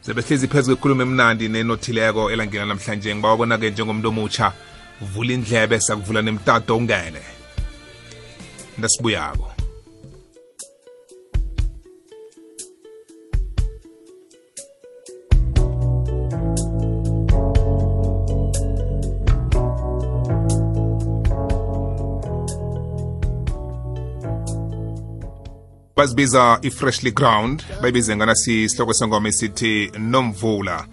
sebehlezi phezu kwekhulumo emnandi nenothileko elangena namhlanje. Ngibawabona-ke njengomntu omutsha. Vula indlebe sakuvula nemtato ungene. Ndasibuyako bazibiza i-freshly ground bayibize ngana sihloko sengoma esithi nomvula.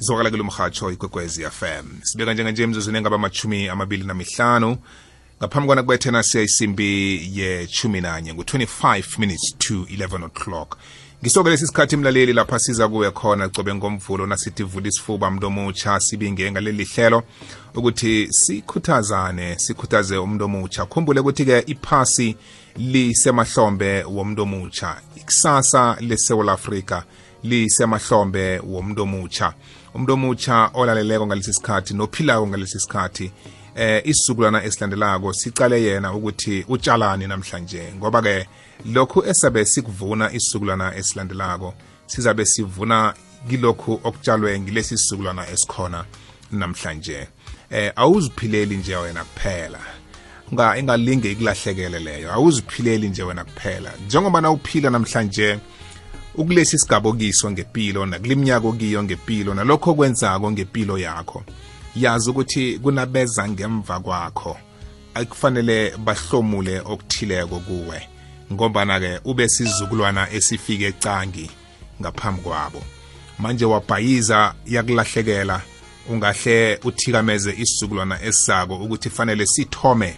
Izwakala kulo mhatsho ikwekwezi fm sibeka njenganje emzuzwini engaba amachumi amabili namihlanu. Ngaphambi kwana kubethena siya isimbi ye-chumi nanye ngu-25 minutes to 11 o'clock ngisoke lesi sikhathi mlaleli lapha siza kuwe khona cobe ngomvulo nasithi vula isifuba mntu omutsha sibinge ngaleli hlelo. Ukuthi sikhuthazane sikhuthaze umuntu omutsha khumbule ukuthi-ke iphasi lisemahlombe womuntu omutsha ikusasa lesewula afrika lisemahlombe womuntu omutsha umuntu omutsha olaleleko ngalesi sikhathi nophilako ngalesi sikhathi eh isizukulwana esilandelako sicale yena ukuthi utshalani namhlanje. Ngoba ke lokhu esabe sikuvuna isizukulwana esilandelako sizabe sivuna kilokhu okutshalwe ngilesi sizukulwana esikhona namhlanje. Eh awuziphileli nje wena kuphela. Unga ingalinge ikulahlekele leyo. Awuziphileli nje wena kuphela. Njengoba na uphila namhlanje ukulesi sigaba kiso ngempilo nakuliminyaka okiyo ngempilo nalokho kwenzako ngempilo yakho yazi ukuthi kunabeza ngemva kwakho. Akufanele bahlomule okuthileko kuwe. Ngombana-ke ube sizukulwana esifike ecangi ngaphambi kwabo. Manje wabhayiza yakulahlekela ungahle uthikameze isizukulwana esisako ukuthi fanele sithome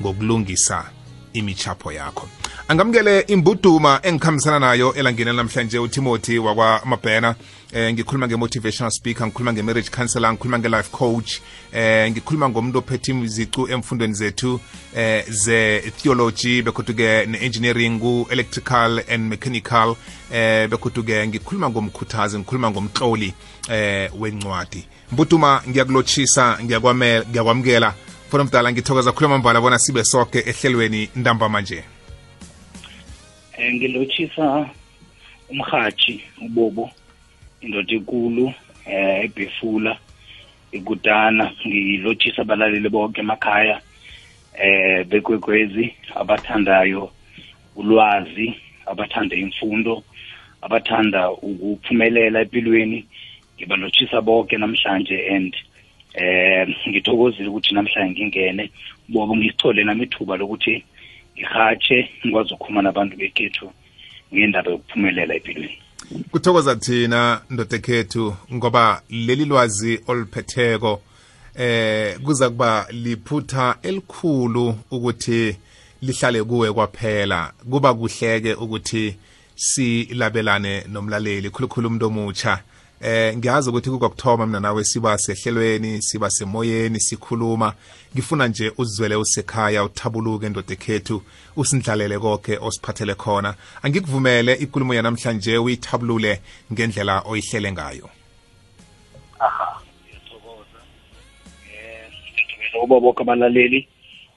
ngokulungisa imichapho yakho. Angamukele imbuduma engikhambisana nayo elangeni namhlanje utimothy wakwamabhena. Eh ngikhuluma nge-motivational speaker ngikhuluma nge-marriage counselor ngikhuluma nge-life coach. Eh ngikhuluma ngomuntu ophethe izicu emfundweni zethu eh ze-theology bekhuthi-ke ne-engineering ku-electrical and mechanical. Eh bekhuthi-ke ngikhuluma ngomkhuthazi ngikhuluma ngomtloli eh wencwadi. Mbuduma ngiyakulotshisa ngiyakwamukela. Mfana mdala ngithokoza khuluma mbala bona sibe soke ehlelweni ntambama nje um ngilotshisa umhathi ubobo indoda enkulu eh ebhefula ikutana. Ngilotshisa abalaleli bonke emakhaya eh bekwekwezi abathandayo ulwazi abathanda imfundo abathanda ukuphumelela empilweni ngibalotshisa bonke namhlanje and eh ngithokozile ukuthi namhlanje ngingene. Bobo ngisithole nami ithuba lokuthi ngihatshe ngikwazi ukukhuluma nabantu bekhethu ngendaba yokuphumelela empilweni kuthokoza thina ndoda ekhethu ngoba leli lwazi oluphetheko eh kuza kuba liphutha elikhulu ukuthi lihlale kuwe kwaphela. Kuba kuhleke ukuthi silabelane nomlaleli khulukhulu umuntu omutsha. Eh ngiyazi ukuthi kukokuthoma mina nawe siba sehlelweni siba semoyeni sikhuluma. Ngifuna nje uzizwele usekhaya uthabuluke ndoda ekhethu usindlalele konke osiphathele khona. Angikuvumele ikulumo yanamhlanje uyithabulule ngendlela oyihlele ngayo. Aha. Ngiyathokoza. Eh kubo bonke abalaleli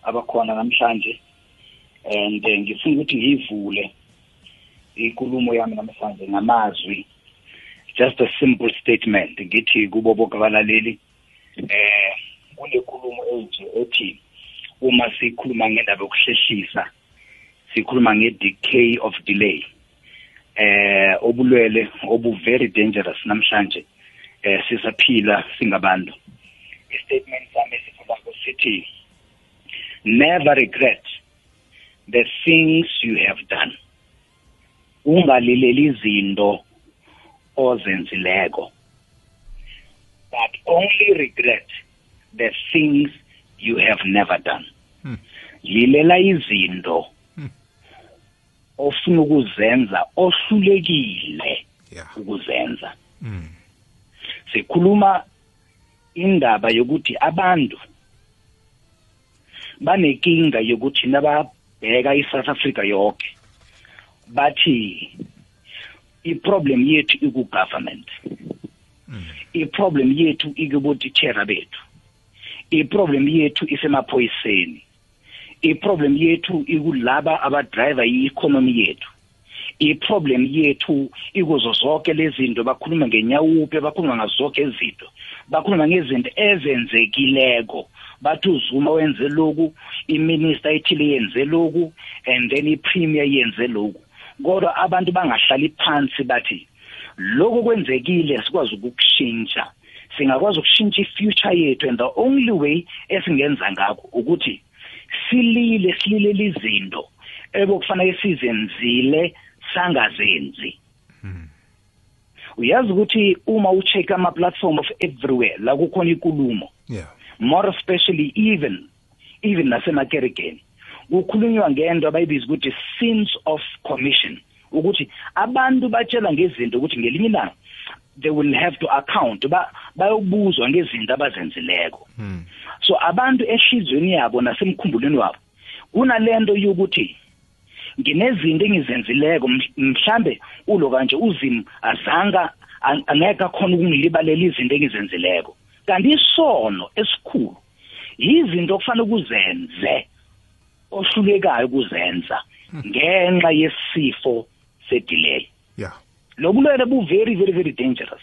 abakhona namhlanje. And ngifuna ukuthi ngiyivule ikulumo yami namhlanje ngamazwi just a simple statement ngithi kubo bonke abalaleli eh kunekhulumo enje ethi uma sikhuluma ngendaba yokuhlehlisa sikhuluma nge-decay of delay eh obulwele obu very dangerous namhlanje eh sisaphila singabantu. I-statement sami sifundako sithi never regret the things you have done. Ungalileli izinto ozenzileko but only regret the things you have never done Hmm. lilela izinto Hmm. ofuna ukuzenza ohlulekile ukuzenza mm. sikhuluma indaba yokuthi abantu banenkinga yokuthi nababheka i-South Africa yonke bathi i-problem yethu iku-government. Mm. i-problem yethu ikubotitshera bethu. I-problem yethu isemaphoyiseni. I-problem yethu ikulaba abadrayiva i-economy yethu. I-problem yethu ikuzo zonke lezi zinto bakhuluma ngenyawupe bakhuluma ngazo zonke izinto. Bakhuluma ngezinto ezenzekileko. Bathi uzuma wenze loku iminister ethile yenze loku and then ipremier yenze loku kodwa abantu bangahlali phansi bathi lokho kwenzekile sikwazi ukukushintsha. Singakwazi ukushintsha ifuture yethu and the only way esingenza ngakho ukuthi silile silile izinto ebokufanele sizenzile sangazenzi. Uyazi ukuthi uma ucheck ama platform of everywhere la kukhona inkulumo yeah. More especially even even nasemakerekeni. Kukhulunywa ngento abayibiza ukuthi sins of commission ukuthi abantu batshela ngezinto ukuthi ngelinye ilanga they will have to account ba bayobuzwa ngezinto abazenzileko. Mm. so abantu ehlizweni yabo nasemkhumbulweni wabo kunalento yokuthi nginezinto engizenzileko mh- mhlambe ulo kanje uzim azanga an- angeke akhona ukungilibalela izinto engizenzileko. Kanti isono esikhulu yizinto okufanele ukuzenze. Ohlulekayo ukuzenza ngenxa yesifo sedelay. Yeah. Lo bulwele bu very very very dangerous.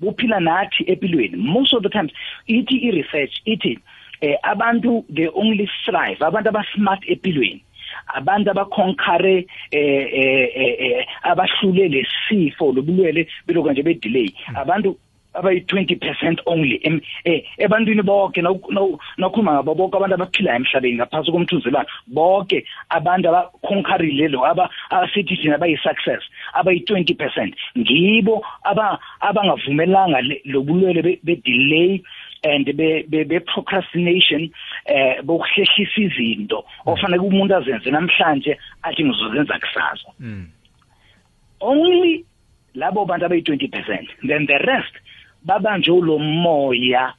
Buphila nathi empilweni most of the times ithi i-research ithi eh, abantu they only thrive abantu abasmart empilweni abantu abaconquere eh, eh, eh, eh, abahlule lesifo lobulwele belokhu nje bedelay. Abantu abayi-20% only em- eh, ebantwini bonke nawu- nawu- nakhuluma ngabo bonke abantu abaphilayo emhlabeni ngaphansi komthunzelwano bonke abantu abakhonkarile lo aba asithi thina bayi-success abayi-20% ngibo aba abangavumelanga le- lobulwele be- be-delay and be be, be procrastination eh bokuhlehlisa izinto ofanele umuntu azenze namhlanje athi ngizozenza kusasa. Mm. only labo bantu abayi-20% then the rest babanje lo moya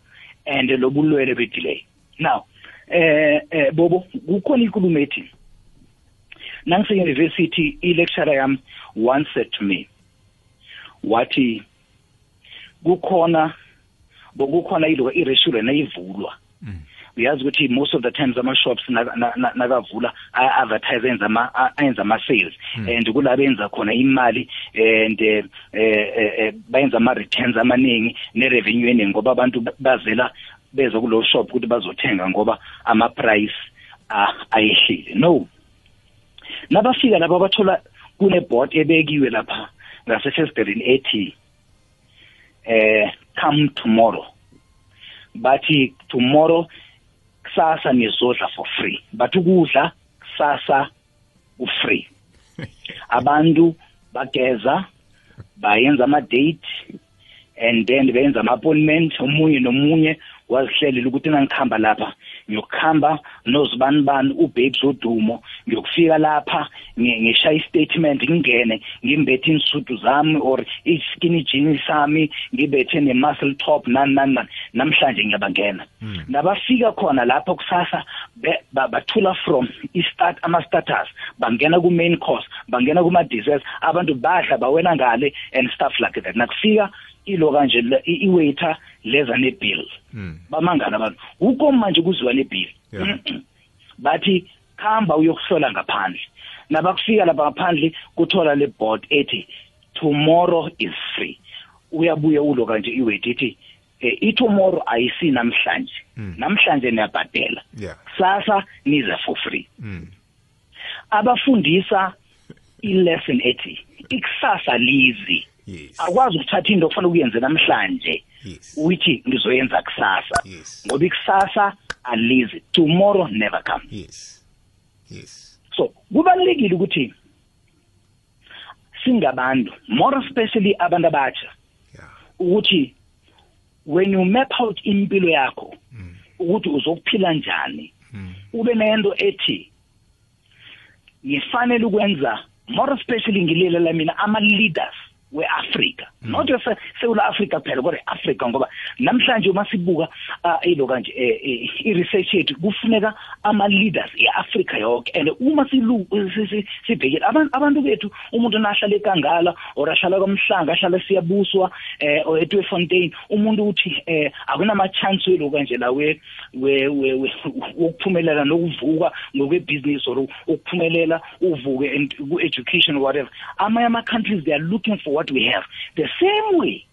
and lobulwele bedelay now eh eh bobo kukhona inkulumo ethi nangise-university i-lecturer yami once said to me wathi kukhona bokukhona ilo i-restaurant ayivulwa Mm. Uyazi ukuthi most of the times ama-shops naka- na- na- nakavula a-advertise enza ama- a- ayenza ama-sales. And kulabo enza khona imali and eh, eh, eh, bayenza ama-returns amaningi ne-revenue eningi ngoba abantu ba- bazela beza kulo shop ukuthi bazothenga ngoba ama-price ah, ayehlile. No. Nabafika lapha bathola kune-board ebekiwe lapha ngasefestivalen ethi eh come tomorrow. Bathi tomorrow kusasa nizodla for free. Bathi ukudla kusasa u-free abantu bageza bayenza ama-date and then benza ama-appointment. Omunye nomunye wazihlelela ukuthi nangikhamba lapha. Ngiyokuhamba nozibani bani ubabes odumo ngiyokufika lapha ngi- ngishaya i-statement ngingene ngimbethe insudu zami or i-skinny jeans sami ngibethe ne-muscle top nani nani nani. Namhlanje ngiyabangena. Nabafika khona lapho kusasa be- ba- bathula from i-start ama-status bangena ku-main course bangena kuma-desserts abantu badla bawela ngale and stuff like that. Nakufika ilo kanje le- i- i-waiter leza ne-bill. Mm. bamangana abantu. Ukho manje kuziwa lebhili Yeah. bathi khamba uyokuhlola ngaphandle. Nabakufika lapha ngaphandle kuthola le board ethi tomorrow is free. Uyabuya ulo kanje iweight ithi eh, i-tomorrow ayisi namhlanje. Mm. namhlanje niyabhadela. Yeah. Sasa niza for free. Mm. abafundisa i-lesson ethi ikusasa lizi. Yes. Akwazi ukuthatha into okufanele ukuyenze namhlanje. Yes. Uyithi ngizoyenza kusasa. Yes. Ngoba ikusasa alizi. Tomorrow never come yes. Yes. So kubalekile ukuthi singabantu more especially abantu abatsha yeah. ukuthi when you map out impilo yakho mm. ukuthi uzokuphila njani Mm. ube nento ethi ngifanele ukwenza more especially ngilelela mina ama leaders we-afrika not sewula afrika kuphela kodwa i-afrika ngoba namhlanje uma sibuka ilo kanje i-research yethu kufuneka ama-leaders e-afrika yonke and uma sibhekile abantu bethu umuntu nahlala ekangala or ahlala kwamhlanga ahlala siyabuswa eh or etwefontein umuntu uthi eh akunama-chance welo kanje la wokuphumelela nokuvuka ngokwebusiness or ukuphumelela uvuke ku-education whatever. Amanye ama-countries they are looking for what we have. The same way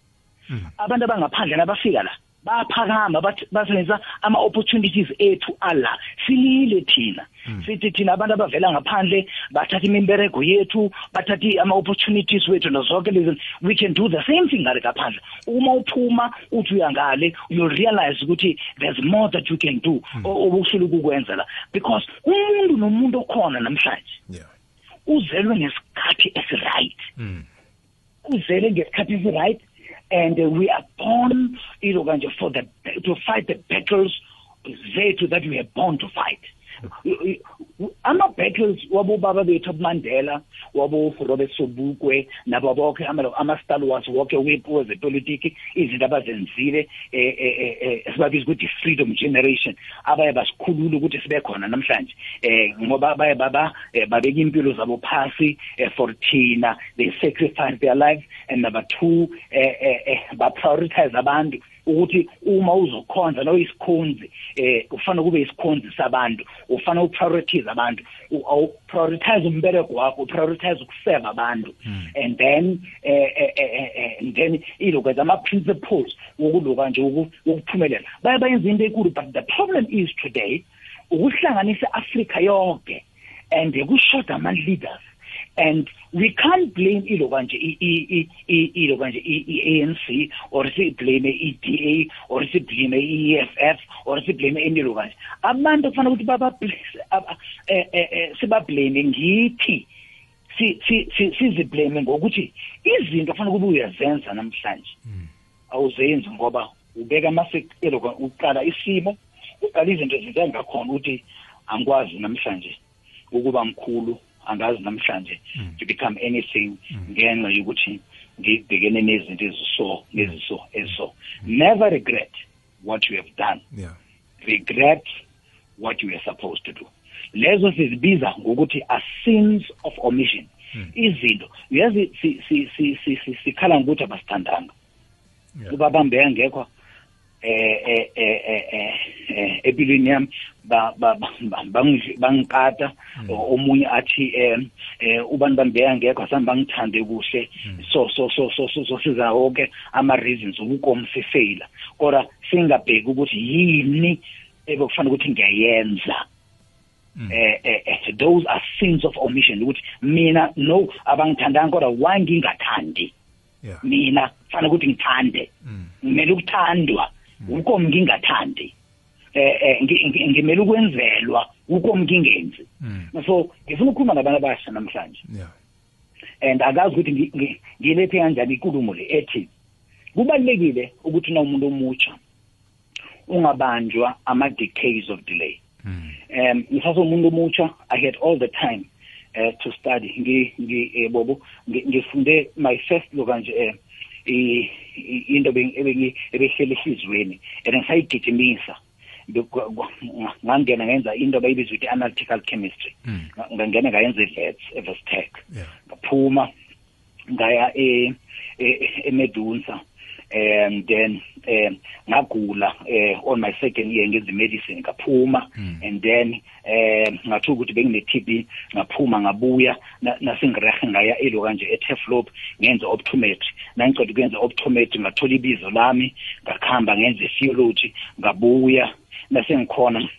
mm. abantu abangaphandle nabafika la baphakama basebenzisa ama-opportunities ethu ala. Silile thina. Hmm. sithi thina abantu abavela ngaphandle bathatha imimberego yethu bathatha ama-opportunities wethu nazonke lezi. We can do the same thing ngale ngaphandle. Uma uphuma uthi uyangale you'll realize ukuthi there's more that you can do. Hmm. obusuke ukukwenza la. Because umuntu nomuntu okhona namhlanje uzelwe ngesikhathi esi-right. Hmm. Uzele ngesikhathi esi-right and uh, we are born you know for the to fight the battles zethu that we are born to fight ama-battles wabobaba bethu abumandela wabo-robert sobukwe nabo bonke ama-star wars wonke wezepolitiki izinto abazenzile esibabiza ukuthi freedom generation abaye basikhulula ukuthi sibe khona namhlanje. Um ngoba baye baba babeka impilo zabo phasi for thina. They sacrifice their lives. And number two ba-prioritize abantu ukuthi uma uzokhonza noyisikhonzi eh ufana kube isikhonzi sabantu ufana uprioritize abantu. Prioritize umbereko wakho uprioritize ukuseva abantu. Hmm. and then eh, eh, eh, and then ilokwenza ama principles wokuloka nje ukuphumelela baye bayenza into enkulu but the problem is today ukuhlanganisa Africa yonke and kushoda ama leaders and we can't blame ilo kanje ilo kanje i-ANC or siblame i-DA or siblame i-EFF or siblame enilo kanje abantu kufanele ukuthi baba eh, eh, eh, sibablame ngithi siziblame ngokuthi izinto kufanele kube uyazenza namhlanje. Awuzenzi ngoba ubeka amasekelo uqala isimo uqala izinto zingengakhona ukuthi angikwazi namhlanje ukuba mkhulu angazi namhlanje mm. to become anything mm. ngenxa yokuthi ngibhekene nezinto eziso neziso ezo never regret what you have done yeah. regret what you were supposed to do lezo sizibiza ngokuthi a sins of omission mm. izinto uyazi sikhala ngokuthi abasithandanga ubabambe ngekho eh eh eh eh empilweni yami bangikata hmm. omunye athi eh ubani bambeka ngekho asambe bangithande kuhle. Hmm. so so so so so siza wonke ama reasons ukukomsifela kodwa singabheki ukuthi yini ebekufanele ukuthi ngiyayenza. Hmm. eh eh those are sins of omission ukuthi mina no abangithandanga kodwa why ngingathandi mina kufanele ukuthi ngithande. Ngimele ukuthandwa. Ukomi ngingathandi. Eh, eh ngimele ukwenzelwa ukomi ngingenzi. Mm. so ngifuna ukukhuluma nabantu abasha namhlanje. Yeah. And akazi ukuthi ngilethe kanjani inkulumo le ethi kubalekile ukuthi na umuntu omutsha ungabanjwa ama decades of delay. Mm. um ngisase umuntu omutsha i had all the time uh, to study. Ngi ngi bobo ngifunde my first lo kanje eh into ebehlele ehlizweni and ngisayigijimisa. Ngangena ngenza into abayibiza ukuthi analytical chemistry. Hmm. ngangena ngayenza i-vets evestec ngaphuma ngaya emedunsa and then um ngagula uh, on my second year ngenza medicine ngaphuma mm. and then um ngathuka ukuthi bengine TB ngaphuma ngabuya nasengirehe ngaya elo kanje eTeflop ngenza optometry nangicela ukwenza optometry ngathola ibizo lami ngakhamba ngenza physiology ngabuya nasengikhona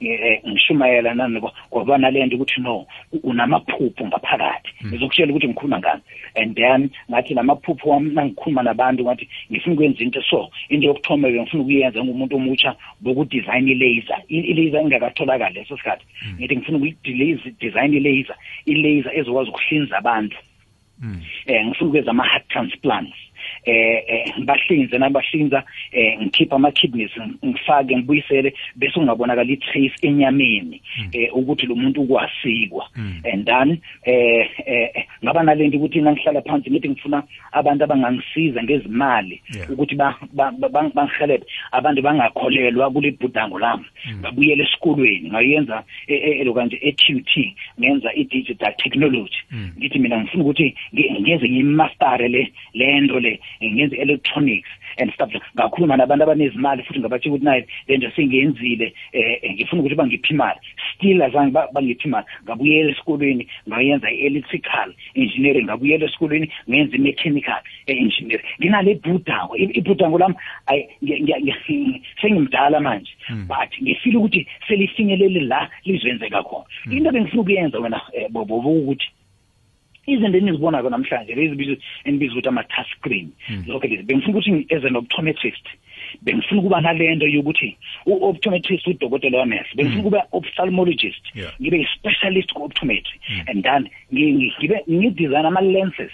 eh, ngishumayela nani ngoba nalento ukuthi no unamaphupho ngaphakathi hmm. ngizokutshela ukuthi ngikhuluma ngani and then ngathi lamaphupho wami nangikhuluma nabantu ngathi ngifuna ukwenza into so into yokuthoma ngifuna ukuyenza ngumuntu omutsha bokudesign ilaser ilaser ingakatholakala leso sikhathi hmm. ngithi ngifuna ukuyidesign ilaser ilaser ezokwazi ukuhlinza abantu hmm. eh ngifuna ukwenza ama heart transplants eh eh, ngibahlinze nabahlinza eh ngikhipha ama kidneys ngifake ngibuyisele bese ungabonakala i trace enyameni eh ukuthi lo muntu ukwasikwa and then eh eh, ngaba nalento ukuthi nangihlala phansi ngithi ngifuna abantu abangangisiza ngezimali ukuthi ba- ba- ba- bang- bangihelebhe abantu bangakholelwa kule bhudango lami. Ngabuyela esikolweni ngayenza elo kanje e-TUT ngenza i-digital technology. Ngithi mina ngifuna ukuthi ngi- ngenze ngimastare le lento le. Ngenze electronics and stuff. Like ngakhuluma nabantu abanezimali futhi ngabathi ukuthi nayi lento sengiyenzile eh eh, ngifuna ukuthi bangiphi imali. Still azange ba- bangiphi imali. Ngabuyela esikolweni ngayenza i-electrical engineering. Ngabuyela esikolweni ngenza i-mechanical engineering. Nginale bhudango I- ibhudango lami ayi ngi- ngi- ngi- sengimdala manje. But ngifile ukuthi selifinyelele la lizwenzeka khona. Into bengifuna ukuyenza wena eh, bobo ukuthi izinto enizibonako namhlanje lezi enibizwa ukuthi ama-task screen. Zonke lezi bengifuna ukuthi as an optometrist bengifuna ukuba nalento yokuthi u-optometrist udokotela wamehlo. Bengifuna ukuba ophthalmologist. Yeah. ngibe i-specialist ku-optometry. And then ngi- ngi- ngibe ngidesign ama-lenses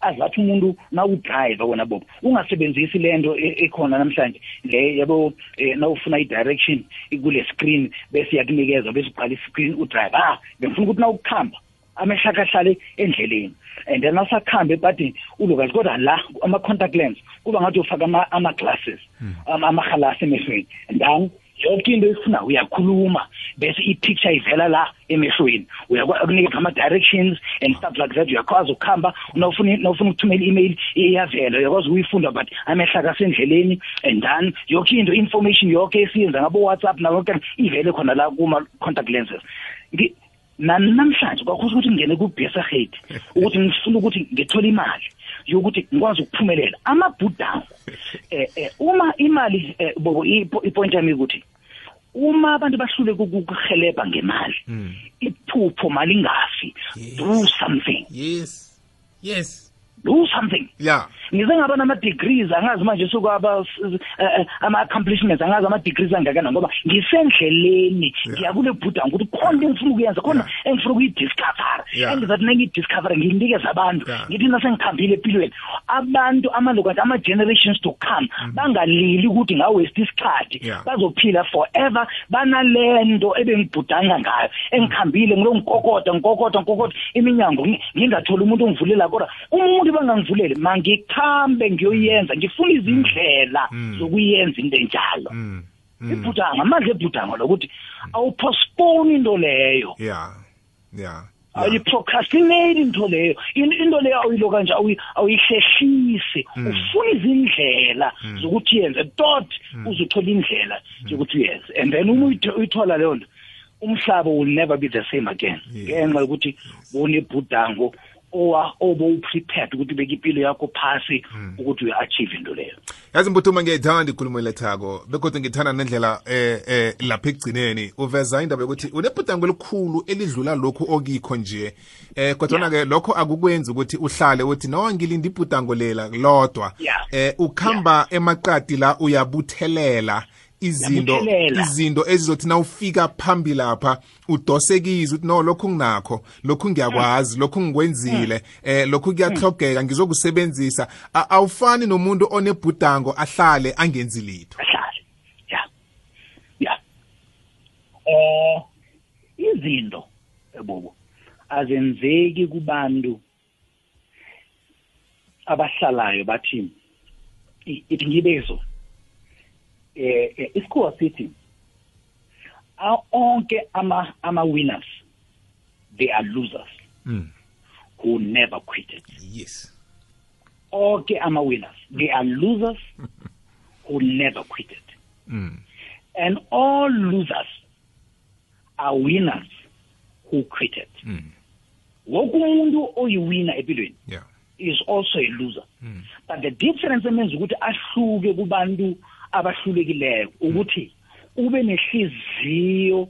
azathi umuntu nawudrive wona bobo ungasebenzisi lento e- ekhona namhlanje. Le yabo eh, nawufuna i-direction kule screen bese iyakunikeza bese uqala i-screen udrive ah bengifuna ukuthi nawukukhamba amehlo akahlale endleleni. And then asakhambe ebhadini ulokazi kodwa la ama-contact lens kuba ngathi ufaka ama- ama-glasses hmm. ama- amahalasi emehlweni. And then yonke into efuna uyakhuluma bese i-picture ivela la emehlweni. Uyakunikeza ama-directions and stuff like that. Uyakwazi ukuhamba nawufuna ukuthumela i-email iyavela. Uyakwazi ukuyifunda but amehlo akasendleleni and then yonke into information yonke esiyenza ngabo-whatsapp nakonke ivele khona la kuma-contact lenses namhlanje kwakhuza ukuthi ngingene ku-besahed ukuthi ngifuna ukuthi ngithole imali yokuthi ngikwazi ukuphumelela. Amabhudango eh eh uma imali eh, bobo ipo- ipoint yami ukuthi uma abantu bahlule ukuhelebha ngemali iphupho mali ingafi do something. Yes. Yes. Do something. Yeah. Ngize ngaba nama-degrees angazi manje sukwaba ama-accomplishments angazi ama-degrees angakanani ngoba ngisendleleni. Ngiya kule bhudango ukuthi khona into engifuna ukuyenza khona engifuna ukuyidiscovera. Yeah. engizathi nangiyidiscovera ngiyinikeza abantu. Yeah. ngithi nasengikhambile empilweni. Abantu amalokati ama-generations to come bangalili ukuthi ngawesti isikhathi Yeah. bazophila forever. Banalento ebengibhudanga ngayo engikhambile ngilo ngikokoda ngikokoda ngikokoda iminyango ngi- ngingatholi umuntu ongivulela kodwa uma umuntu bangangivuleli mangikhambe ngiyoyenza ngifuna izindlela zokuyenza into enjalo. Mm. ibhudanga amandla ebhudanga lokuthi awupostpone into leyo. Yeah yeah ayiprocrastinate into leyo. In- into leyo awuyiloka nje awuyi- awuyihlehlisi ufuna izindlela zokuthi yenze tot uzothola indlela yokuthi uyenze. And then uma uyitho- uyithola leyo nto umhlaba will never be the same again. Ngenxa yokuthi bonebhudango owa obo-prepared ukuthi ubeke impilo yakho phasi ukuthi uyi-achieve into leyo. Yazi mbuthuma ngiyayithanda ikhulumo elethako begodwa ngithanda nendlela eh eh lapha ekugcineni. Uveza indaba yokuthi unebhudango elikhulu elidlula lokhu okikho nje. Eh kodwa ke lokho akukwenzi ukuthi uhlale uthi no ngilinde ibhudango lela lodwa. Yeah. eh ukhamba emaqadi la uyabuthelela izinto izinto ezizothi nawufika phambili lapha udosekize uthi no lokhu nginakho lokhu ngiyakwazi lokhu ngikwenzile eh lokhu kuyahlogeka ngizokusebenzisa. Awufani nomuntu onebhudango ahlale angenzi litho. Ahlale. Ya. Ya. Eh izinto ebobo azenzeki kubantu abahlalayo bathi ithi ngibezo eh eh, isikhuwa sithi a- onke ama ama winners they are losers Mm. who never quitted. Yes. Onke ama winners they are losers who never quitted. Mm. and all losers are winners who quitted. Mm. wonke umuntu oyiwina empilweni yeah. is also a loser. But the difference emenza ukuthi ahluke kubantu abahlulekileyo ukuthi ube nehliziyo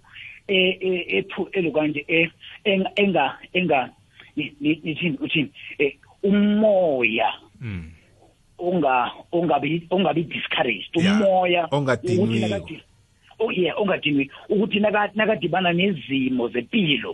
e- e- elokanje e- enga enga enga ni- ni- nithini uthini eh, umoya mm. onga ongabi ongabi discouraged umoya nakadi- oh yeah ongadinwi ukuthi naka- nakadibana nezimo zempilo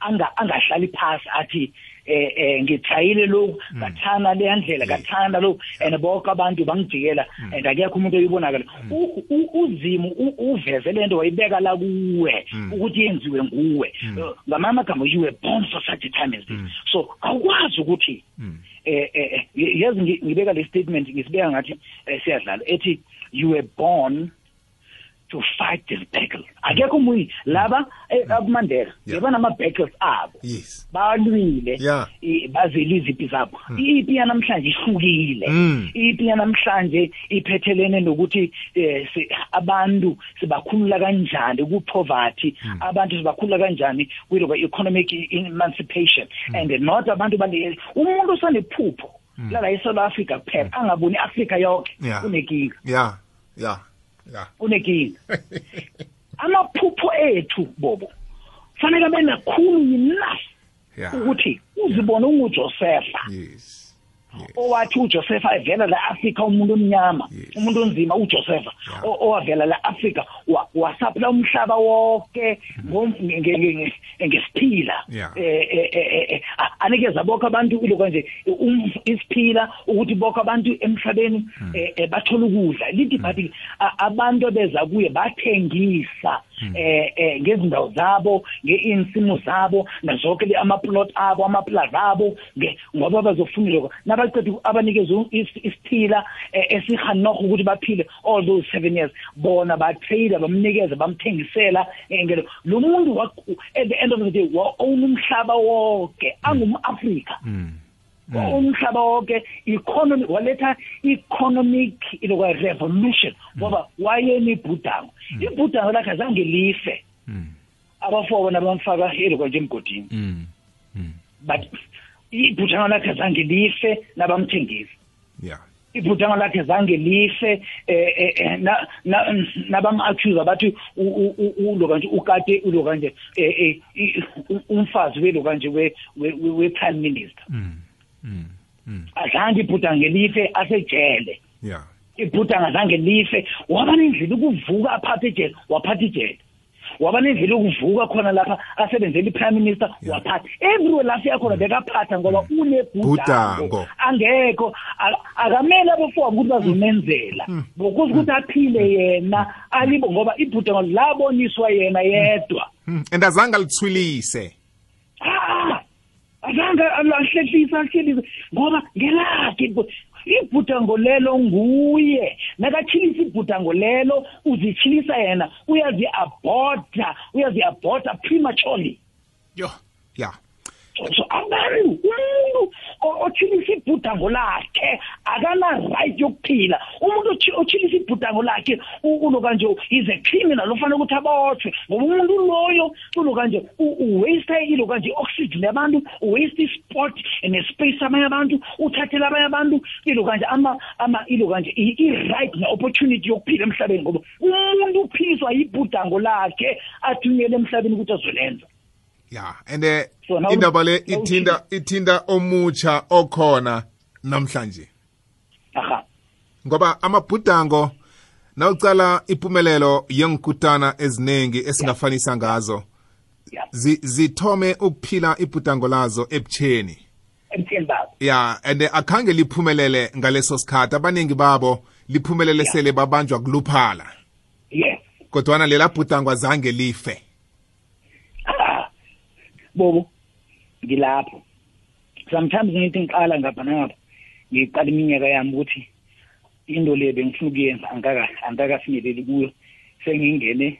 anga angahlali phasi athi eh eh ngithayile lokhu ngathana le ndlela ngathanda lokhu and bonke abantu bangijikela and akekho umuntu oyibonakala. U- u- uzimu u- uveze lento wayibeka la kuwe ukuthi yenziwe nguwe. Uh, ngamanye amagama you were born for such a time as this. So awukwazi ukuthi eh eh eh, yazi ngi- ngibeka le statement ngisibeka ngathi eh, siyadlala ethi you were born to fight this battle. Akekho umunye laba eh, abumandela Yeah. yabana battles abo. Yes. Balwile Yeah. i- bazele iziphi zabo. Ipi yanamhlanje ihlukile. Mm. ipi yanamhlanje iphethelene nokuthi eh, si- abantu sibakhulula kanjani ku-poverty. Abantu sibakhulula kanjani kwi-economic emancipation. And not abantu bale umuntu usanephupho lala eSouth Africa kuphela angaboni iAfrika yonke Yeah. unenkinga yeah yeah. Yeah. Unenkinga amaphupho ethu bobo fanele abe nakhulu enough yeah ukuthi uzibone unguJosepha. Yes yes. Owathi uJosepha evela la Africa umuntu omnyama Yes. umuntu onzima uJosepha. Yeah. o- owavela la Africa wa- wasaphila umhlaba wonke ngo- nge- nge- nge- ngesiphila. Yeah. eh eh, eh, eh, a- anikeza bonke abantu ilokho nje um- isiphila ukuthi bonke abantu emhlabeni eh, eh, bathola ukudla. Lithi bathi a- abantu beza kuye bathengisa. Eh eh ngezindawo zabo ngeinsimo zabo nazonke le- amaplot abo amaplaza abo nge- ngoba bazofuna lokho nabaqeda abanikeza is- isiphila eh, esihanokho ukuthi baphile all those 7 years. Bona batrade bamnikeza bamthengisela eh, ngelo. Lo muntu at the end of the day wa own umhlaba wonke angumAfrika umhlaba wonke economy waletha economic ilokwa revolution. Ngoba wayeni ibhudango. Ibhudango lakhe azange life. Abafoko nabamfaka ilokwa nje emgodini. But ibhudango lakhe azange life nabamthengisa yeah. Ibhudango lakhe zange life eh, eh, eh, na na- nabam-accuse bathi ulo kanje ukade ulo kanje umfazi welo kanje we- we- we- we-prime minister. Azange ibhudange life asejele. Yeah. Ibhudanga zange life waba nendlela ukuvuka aphathe ijele waphatha ijele. Waba nendlela ukuvuka khona lapha asebenzela i-prime minister waphatha. Everywhere la siya khona bekaphatha ngoba unebhudango Bhudango. angekho a- akamele abafowabo ukuthi bazomenzela ngokuthi ukuthi aphile yena alibo ngoba ibhudango laboniswa yena yedwa. Mm, and azange alithwilise Ah, azange alahlehlisa ahlelise ngoba ngelakhe ibhu- ibhudango lelo nguye. Nakachilisa ibhudango lelo uzichilisa yena uyazi-abhorta uyazi-abhorta prematurely. Yo yeah so so abantu umuntu o- ochilisa ibhudango lakhe? Akana-right yokuphila. Umuntu ochi- ochilisa ibhudango lakhe u- ulo kanje is a criminal ofanele ukuthi abotshwe ngoba umuntu loyo ulo kanje uwaste ilo kanje i-oxygen yabantu uwaste i-sport nespace abanye abantu uthathela abanye abantu ilo kanje ama ama ilo kanje i- i-right ne-opportunity yokuphila emhlabeni. Ngoba umuntu uphiliswa yibhudango lakhe athunyele emhlabeni ukuthi azolenza. Yeah and eh, So now- indaba le now ithinta ithinta omutsha okhona namhlanje. Aha. Ngoba amabhudango nawucala impumelelo yenkutana eziningi esingafanisa ngazo yeah. zi- zithome ukuphila ibhudango lazo ebutheni emtheni babo. Ya and akhange liphumelele ngaleso sikhathi. Abaningi babo liphumelele sele babanjwa kuluphala. Yes. Kodwana lela bhudango azange life. ah bobo ngilapho. Sometimes ngithi ngiqala ngapha nangapha ngiqala iminyaka yami ukuthi into le bengifuna ukuyenza angaka angakafinyeleli kuyo. Sengingene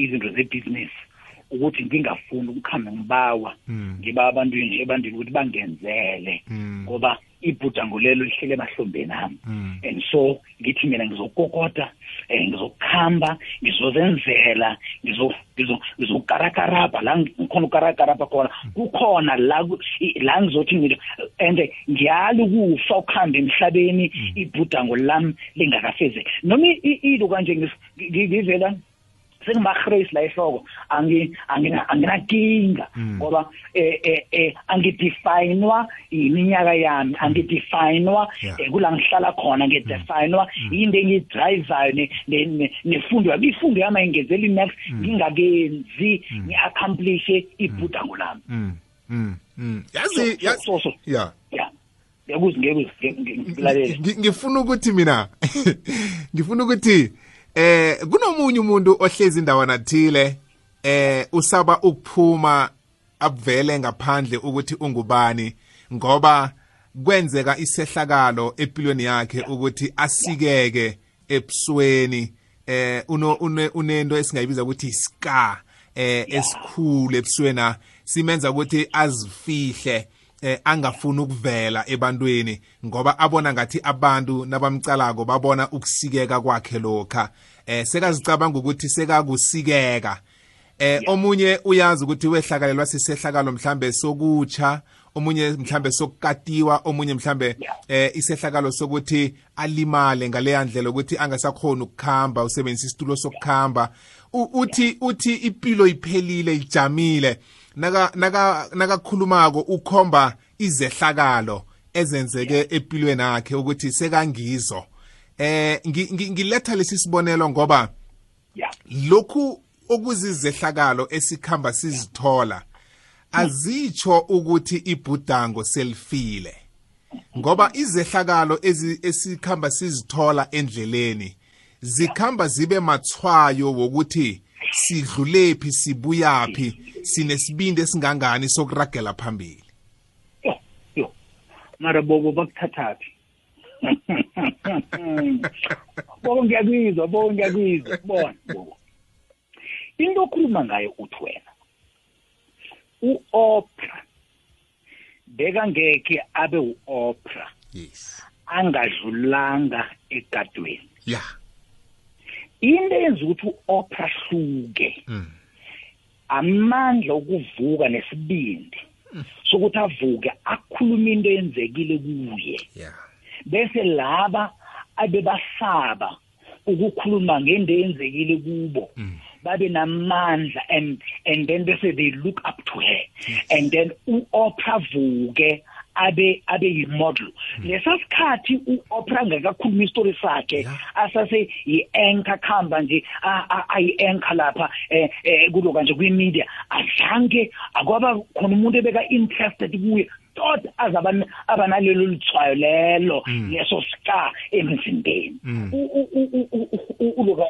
izinto zebusiness ukuthi ngingafuni ukukhamba ngibawa ngiba abantwini ebantwini ukuthi bangenzele. Ngoba ibhudango lelo lihlele emahlombeni ami and so ngithi mina ngizokokota eh ngizokuhamba ngizozenzela ngizo ngizo ngizokarakarapa la ngikhona ukarakarapa khona. Kukhona la ku- i- la ngizothi ngilo and ngiyali ukufa ukuhamba emhlabeni ibhudango lami lingakafezeki. Noma i- i- ilo kanje ngis- ngi- ngivela? Sengimagrace la ehloko angi angina anginakinga ngoba eh eh eh angidefinwa iminyaka yami. Angidefinwa Yeah. eh, kula ngihlala khona ngidefinwa into engidrivayo ne- ne- ne- nefundo yami ifundo yami ayingenzeli next ngingakenzi ngi-accomplish ibhudango lami. Mm. Mm. Mm. So- yazi so- yazi- so- so- ya ya ngiyakuzwa ngiyakuzwa ngi- ngi- ngikulalele Ngi- ngifuna ukuthi mina ngifuna ukuthi eh kunomunye umuntu ohlezi indawana thile eh usaba ukuphuma abuvele ngaphandle ukuthi ungubani ngoba kwenzeka isehlakalo empilweni yakhe ukuthi asikeke ebusweni. Eh unento esingayibiza ukuthi iska eh esikhulu ebuswena simenza ukuthi azifihle. Eh angafuni ukuvela ebantwini ngoba abona ngathi abantu nabamcalako babona ukusikeka kwakhe lokha. Eh sekazicabanga ukuthi sekakusikeka. Eh omunye uyazi ukuthi wehlakalelwa sisehlakalo mhlambe sokutsha omunye mhlambe sokukatiwa omunye mhlambe eh isehlakalo sokuthi alimale ngaleya ndlela ukuthi angasakhona ukukhamba usebenzisa isitulo sokukhamba. Uthi uthi impilo iphelile ijamile. Naka naka nakakhulumako ukhomba izehlakalo ezenzeke empilweni yakhe ukuthi sekangizo. Eh ngi- ngi- ngiletha lesi sibonelo ngoba lokhu okuzizehlakalo esikhamba sizithola azitsho ukuthi ibhudango selifile. Ngoba izehlakalo ezi esikhamba sizithola endleleni zikhamba zibe mathwayo wokuthi sidlulephi sibuyaphi? Sinesibindi esingangani sokuragela phambili? Yo yo. Mara bobo bakuthathaphi. Bobo ngiyakuzwa bobo ngiyakuzwa. Bona bobo. Into okhuluma ngayo uthi wena u-opra bekangekhe abe u-opra yes. Angadlulanga egadweni. Ya. Into eyenza ukuthi u-opra hluke Mm. amandla okuvuka nesibindi sokuthi avuke akhulume into eyenzekile kuye. Bese laba abebasaba ukukhuluma ngento eyenzekile kubo babe namandla and and then bese they look up to her. And then u-opra vuke abe abe yimodel lesa sikhathi u-opra angakakhuluma isitori sakhe asase yi-anchor khamba nje ayi-anchor lapha eh eh, kuloka nje kwi-media azange akwaba khona umuntu ebeka interested kuye tot aze aban- abanalelo lithwayo lelo leso ska emzimbeni uloka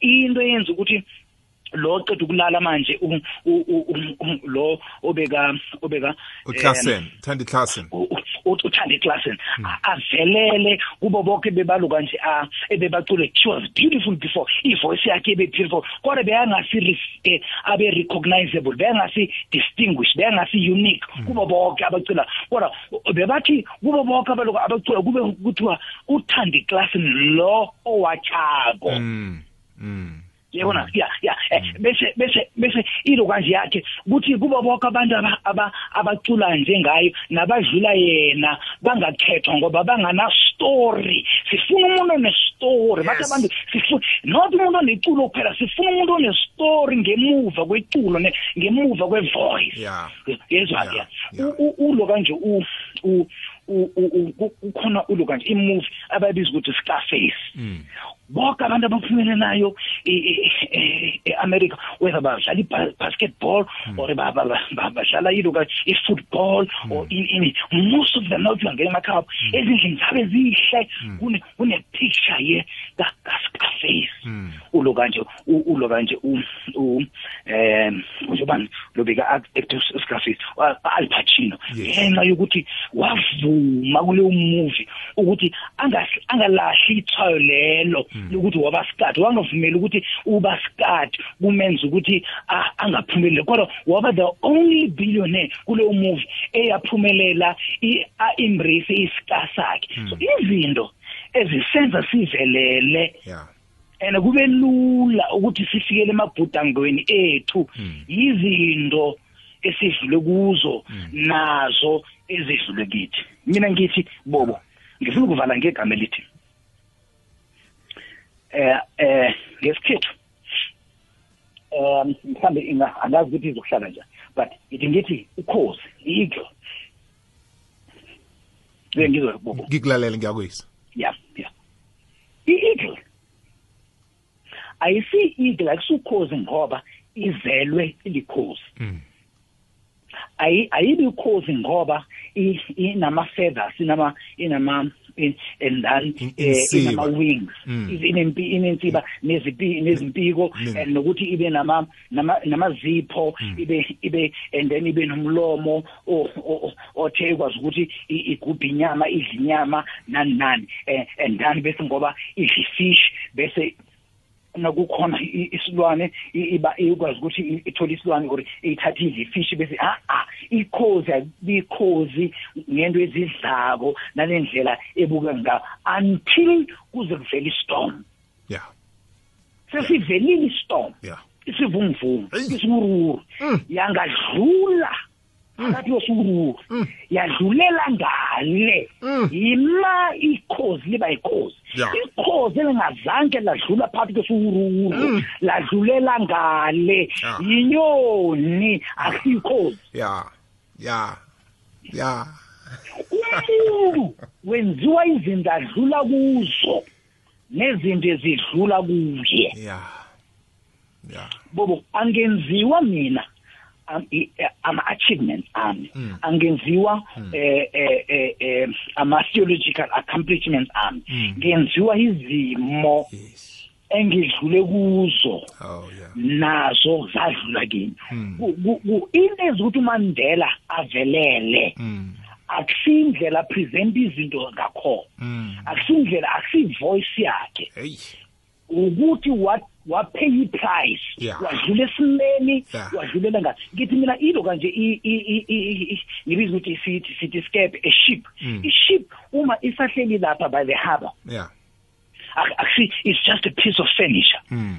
into eyenza ukuthi lo qeda ukulala manje u- u- u- u- u- lo obeka obeka em, uklasen thandi klasen u- u- uthanda iclassen. Avelele kubo bonke bebaluka nje ah, ebebacule she was beautiful before. Ivoice yakhe ibe beautiful kodwa beyangasi eh, abe recognizable beyangasi distinguished beyangasi unique kubo bonke abacula. Kodwa bebathi kubo bonke abaluka abacula kube kuthiwa uthanda iclassen lo owachako. Mm mm yabona? Ya ya eh, bese bese bese ilo kanje yakhe kuthi kuba bonke abantu aba- aba- abacula njengayo nabadlula yena bangakhethwa ngoba bangana story sifuna umuntu one story bathi Yes. abantu sifuna not umuntu oneculo kuphela sifuna umuntu one story ngemuva kweculo ne- ngemuva kwe voice Yeah. yezwa Yeah, ke? Yeah. U- u- ulo kanje u u u- u- u- ukhona ulo kanje imovie abayibiza ukuthi Scarface. Bonke abantu abaphumelelayo e-america whether badlala i-basketball or ba- ba- ba- ba- badlala iloka i-football or in- in- most of them nawuthi ungangena emakhaya abo ezindlini zabe zihle kune- kune-picture ye kascarface ulo kanje u- ulo kanje u- u- um njobani lo beka-actor scarface al pacino. Yes. ngenxa yokuthi wavuma kuleyo movie ukuthi angas- angalahli ithwayo lelo. Lokuthi wabasikati wangavumeli ukuthi ubasikati kumenza ukuthi angaphumeleli. Kodwa waba the only billionaire kuleyo movie eyaphumelela i- a-embrace isika sakhe. So izinto ezisenza sivelele yeah. and kube lula ukuthi sifikele emabhudangweni ethu yizinto esidlule kuzo nazo ezidlule kithi. Mina ngithi bobo ngifuna ukuvala ngegama elithi. Eh eh ngesikhethu um mhlambe inga angazi ukuthi izokuhlala njani but ithi ngithi ukhozi eagle ngizwe bobo. Ngikulalela ngiyakuyisa ya ya i-eagle ayisi eagle akusukhozi ngoba izelwe ilikhozi ayi ayibi ikhozi ngoba i- inama feathers inama eh, wings. Mm. inempi inensiba nezipi nezimpiko nokuthi ibe nama nama namazipho ibe ibe and then ibe nomlomo othe ikwazi ukuthi igubhe inyama idle inyama nani nani eh, and then bese ngoba idle fish bese nakukhona i- isilwane i- iba ikwazi ukuthi i- ithole isilwane or ithathe idle ifish bese ah ah ikhozi abikhozi ngento ezidlako nalendlela ebuka ngayo until kuze kuvela istorm. Yeah. Sesivelile istorm. Yeah. Isivunguvungu Eyi. isiwuruwuru Mm. Phakathi kwesiwuruwuru yadlulela ngale. Mm. yima ikhozi liba ikhozi. Ya. ikhozi elingazange ladlula phakathi kwesiwuruwuru Mm. ladlulela ngale. Ya. yinyoni asikhozi. Yeah. Yeah. Yeah. Umuntu wenziwa izinto adlula kuzo nezinto ezidlula kuye. Yeah. Yeah. Bobo angenziwa mina? Am- i- eh, ama-achievements ami. Mm. angenziwa eh, eh, eh, eh, ama-theological accomplishments ami. Mm. ngenziwa izimo engidlule kuzo oh nazo zadlula kimi. Into ezukuthi umandela avelele akusiyindlela apresenta izinto ngakhona. Mm akusiyindlela akusiyi-voice yakhe. Ukuthi wa wapay iprice Yeah. wadlula esimeni Yeah. wadlulela nga ngithi mina ilo kanje i- i- i- i- i- ngibiza ukuthi sithi sithi skep a ship Mm. i-ship uma isahleli lapha by the harbor yeah ak- akusi it's just a piece of furniture mm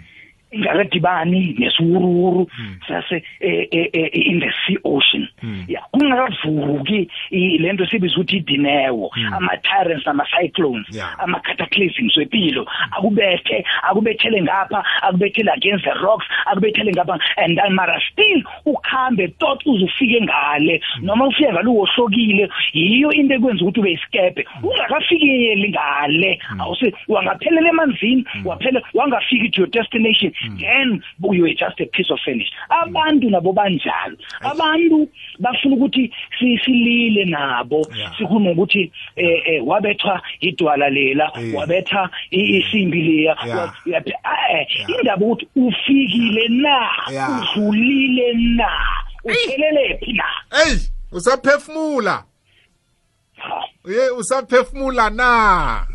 ingakadibani nesiwuruwuru sase eh, eh, eh, in the sea ocean. Mm. ya kungakavuki lento sibiza ukuthi idinewo ama-tyrants ama-cyclones Yeah. ama-cataclysms wempilo akubethe akubethele ngapha akubethele against the rocks akubethele ngapha and then mara still ukhambe tot uze ufike ngale noma ufike ngale uwohlokile yiyo into ekwenza ukuthi ube isikebhe ungakafikeli ngale. Awuse wangaphelela emanzini waphela wangafiki to your destination. Then you were just a piece of furniture abantu nabo banjalo. Abantu bafuna ukuthi si- silile nabo. Sikhuluma ukuthi eh eh wabethwa idwala lela wabetha i- isimbi leya indaba ukuthi ufikile na? Udlulile na? Uphelele phi na? Hey! Usaphefumula. Ha. ye usaphefumula na?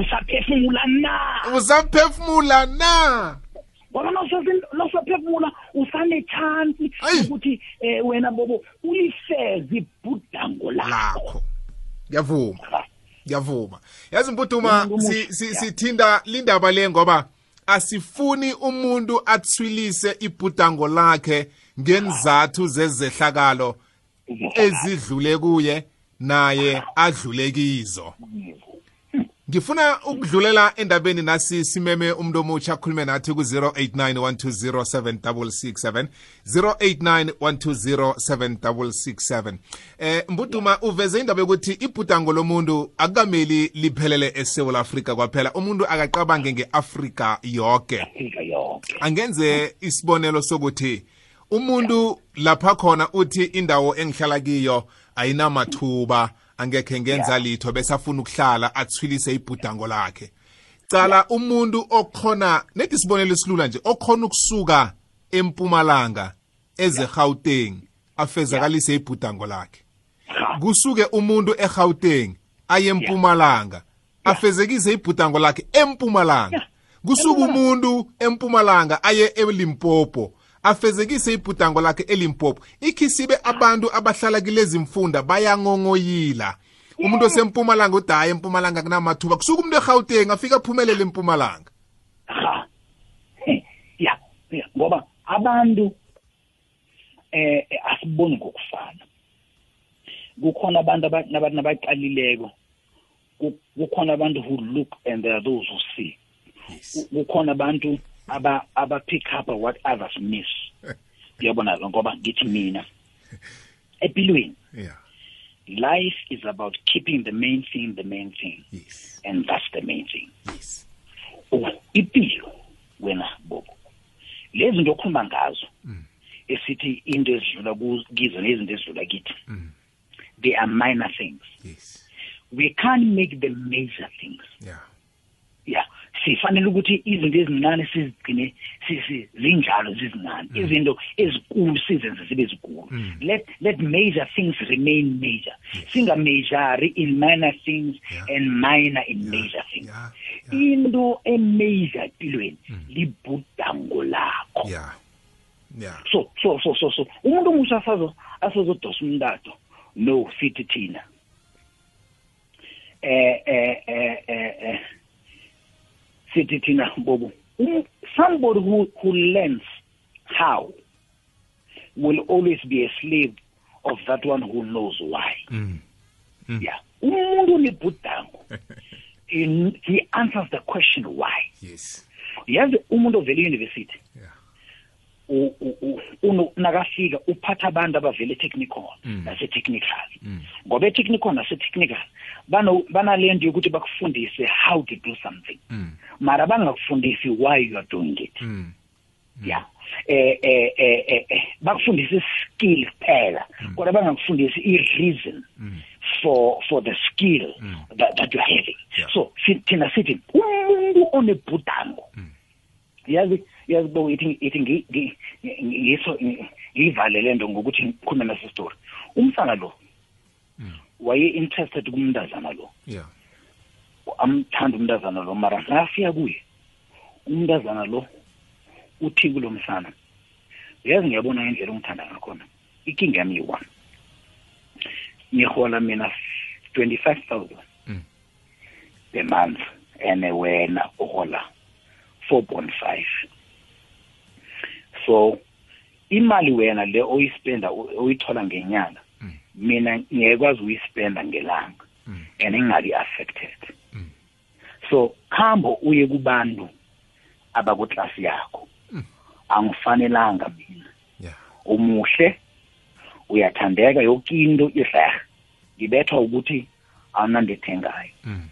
Usaphefumula na? Usaphefumula na? Ngoba nosaphefumula usanechansi Ayi. ukuthi um wena bobo ulifeze ibhudango lakho. Ngiyavuma. Ngiyavuma. Yazi mputuma sithinda lindaba le ngoba asifuni umuntu athwilise ibhudango lakhe ngenzathu zezehlakalo ezidlule kuye naye adlule kizo. Ngifuna ukudlulela endabeni nasi simeme umuntu omutsha akhulume nathi ku-089 1207667 089 1207667 eh mbuduma uveze indaba yokuthi ibhudango lomuntu akukameli liphelele esewula afrika kwaphela. Umuntu akacabange nge-afrika yonke Afrika yonke angenze isibonelo sokuthi umuntu lapha khona uthi indawo engihlala kiyo ayinamathuba angekhe ngenza litho bese afuna ukuhlala athwilise ibhudango lakhe. Cala umuntu okhona nethi isibonelo esilula nje okhona ukusuka empumalanga eze-gauteng afezakalise ibhudango lakhe. Kusuke umuntu eGauteng aye empumalanga afezekise ibhudango lakhe empumalanga. Kusuka umuntu empumalanga aye elimpopo afezekise ibhudango lakhe elimpopo. Ikhisibe abantu abahlala kulezi mfunda bayangongoyila. Umuntu osempumalanga uthi hayi empumalanga kunamathuba kusuka umuntu eGauteng afika aphumelele empumalanga. Ha. Ya ngoba abantu eh asiboni ngokufana. Kukhona abantu aba- naba- nabaqalileko. Ku- kukhona abantu who look and there are those who see. Ku- kukhona abantu aba aba pick up what others miss. Uyabona ngoba ngithi mina. Empilweni. Yeah. Life is about keeping the main thing the main thing. Yes. And that's the main thing. Yes. Oh, impilo wena bobo. Lezi nto okhuluma ngazo esithi sithi into ezidlula ku- kizo nezinto ezidlula kithi they are minor things. Yes. We can't make them major things. Yeah yeah. Sifanele ukuthi izinto ezincane sizigcine si- si- zinjalo zizincane. Izinto ezikulu sizenze zibe zikulu. Let let major things remain major. Singamajori in minor things and minor in major things. Into emajor empilweni libhudango lakho. Yeah. Yeah. So so so so so umuntu omusha asazo asazodosa umtato. No sithi thina. Eh eh eh eh eh sithi thina bobo. Um, somebody who who learns how will always be a slave of that one who knows why. Mm. yeah. Umuntu onebhudango he answers the question why. Yes. Yazi umuntu ovela e-university. Yeah u- u- u- uno- nakafika uphatha abantu abavele e-technical Mm. nase-technical Mm. ngoba e-technical nase-technical banalento yokuthi bakufundise how to do something mm. mara bangakufundisi why you are doing it Mm. yeah eh eh eh eh, eh bakufundisa skill kuphela kodwa bangakufundisi i-reason Mm. for for the skill Mm. that, that you're having so thina sithi umuntu onebhudango yazi yazi bo ithi ithi ngi- ngi- ngi- ngiso ngivale lento ngokuthi ngikhulume nasi story. Umsana lo waye interested kumntazana lo. Yeah amthanda umntazana lo mara ngafika kuye umntazana lo uthi kulo msana yazi ngiyabona ngendlela ongithanda ngakhona ikinga yami yi-one. Ngihola mina 25000 Mm. per month and wena uhola 4.5 so imali wena le oyispenda oyithola ngenyanga Mm. mina ngiyekwazi uyispenda ngelanga Mm. and ingabi affected Mm. so khambo uye kubantu abakuklasi yakho Mm. angifanelanga mina yeah umuhle uyathandeka yonke into irherhe ngibethwa ukuthi awunandethengayo mm.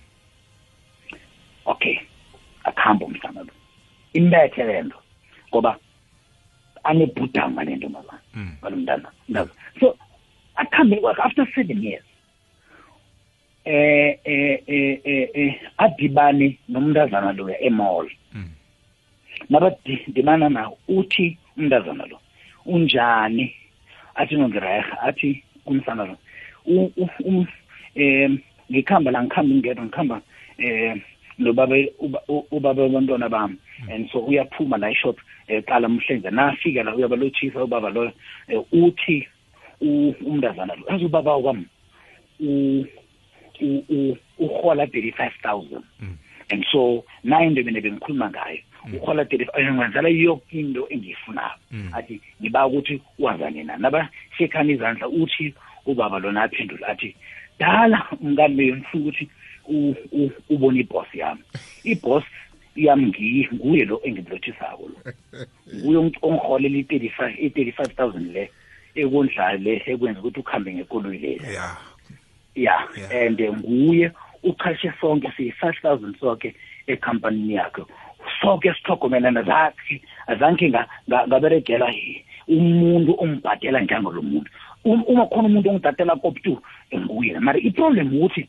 okay akuhambe umhlanga lo imbethe lento ngoba anebhudanga lento mama. Mm. ngalo mntana mntana so akuhambe kwakhe after seven years eh eh eh eh, eh adibane nomntazana loya emall. Mm. nabadimana nawo uthi umntazana lo unjani? Athi nongirayha athi kumsana lo u- u- um em ngikhamba la ngikhamba ngedwa ngikhamba eh nobaba uba- u- ubaba abantwana bami. And so uyaphuma la ishop eqala mhlenze. Nafika la uyaba lochisa ubaba lo eh, uthi u- umntazana lo azi ubaba kwami u- u- u- uhola 35000 Mm. and so nayo into mina bengikhuluma ngayo uhola 35 ngenzela yonke into engiyifunayo Mm. athi ngiba ukuthi wazane nani nabashekhana izandla uthi ubaba lona aphendula athi dala mngani bami ngifuna ukuthi u- u- ubone iboss yami. Iboss yami ngiyi nguye lo engimlothisako lo. Nguye ongiholela i-35 i-35000 le ekondlayo le ekwenza ukuthi ukuhambe ngekoloyi leli yeah yeah Yeah. and eh, nguye uchashe sonke siyi-five thousand sonke ekhampanini yakhe. Sonke sithogomelana zakhe azange nga- nga- ngaberegela hi- umuntu ongibhadela njengalo muntu. Um- uma khona umuntu ongibhadela koptu nguye. Mara iproblem ukuthi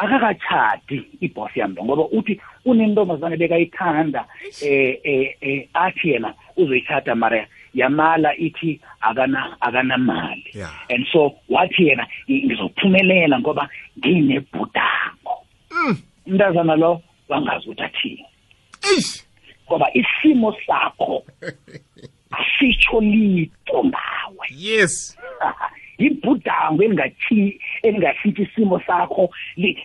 akakachadi ibhosi yami lo ngoba uthi unentombazane bekayithanda eh eh eh athi yena uzoyithatha mara yamala ithi akana akanamali. Yeah. and so wathi yena "Ngi- ngizophumelela ngoba nginebhudango. Mm. umntazana lo wangazi ukuthi athini. Eish. Ngoba isimo sakho asitsho litho ngawe. Yes. ibhudango elingathi elingahlithi isimo sakho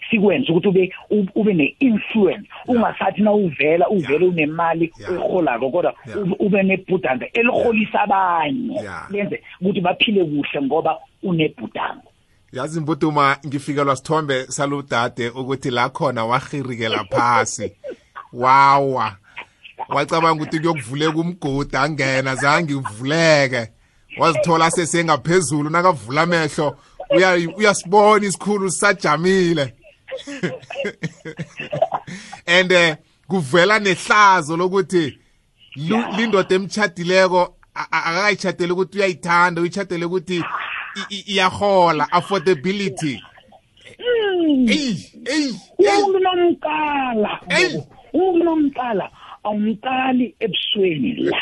sikwenza ukuthi ube ub- ube ne-influence. Ungasathi na uvela uvele unemali uyiholako kodwa ube- nebhudanga eliholisa abanye. Lenze ukuthi baphile kuhle ngoba unebhudango yazi mbuduma ngifikelwa sithombe saludade ukuthi la khona wahirikela phasi. Wawa. Wacabanga ukuthi kuyokuvuleka umgodi angena zange ivuleke wazithola sesengaphezulu nakavula amehlo. Uya- uyasibona isikhulu sisajamile. And eh kuvela nehlazo lokuthi lindoda emchadileko a- a- akakayitshateli ukuthi uyayithanda uyitshatele ukuthi iyahola affordability. Eyi eyi eyi. Eyi. umuntu nomqala awumqali ebusweni la.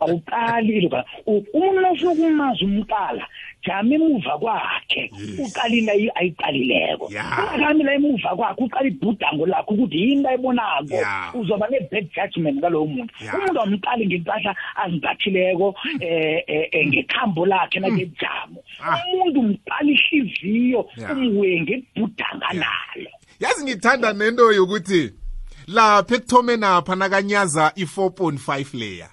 Awuqali loba umuntu nofuna ukumazi umqala jama emuva kwakhe. Uqali la ayiqalileko. Ya. ungakami la emuva kwakhe uqala ibhudango lakho ukuthi yini ayibonako. Ya. uzoba ne-bad judgment ngalowo muntu. Ya. umuntu awumqali ngempahla azimbathileko eh eh, eh, ngekhambo lakhe nakejamo. Ah. umuntu umqala ihliziyo Ya. umwe ngebhudanga nalo. Yazi ngithanda nento yokuthi lapha ekuthome napha nakanyaza i-4.5 layer.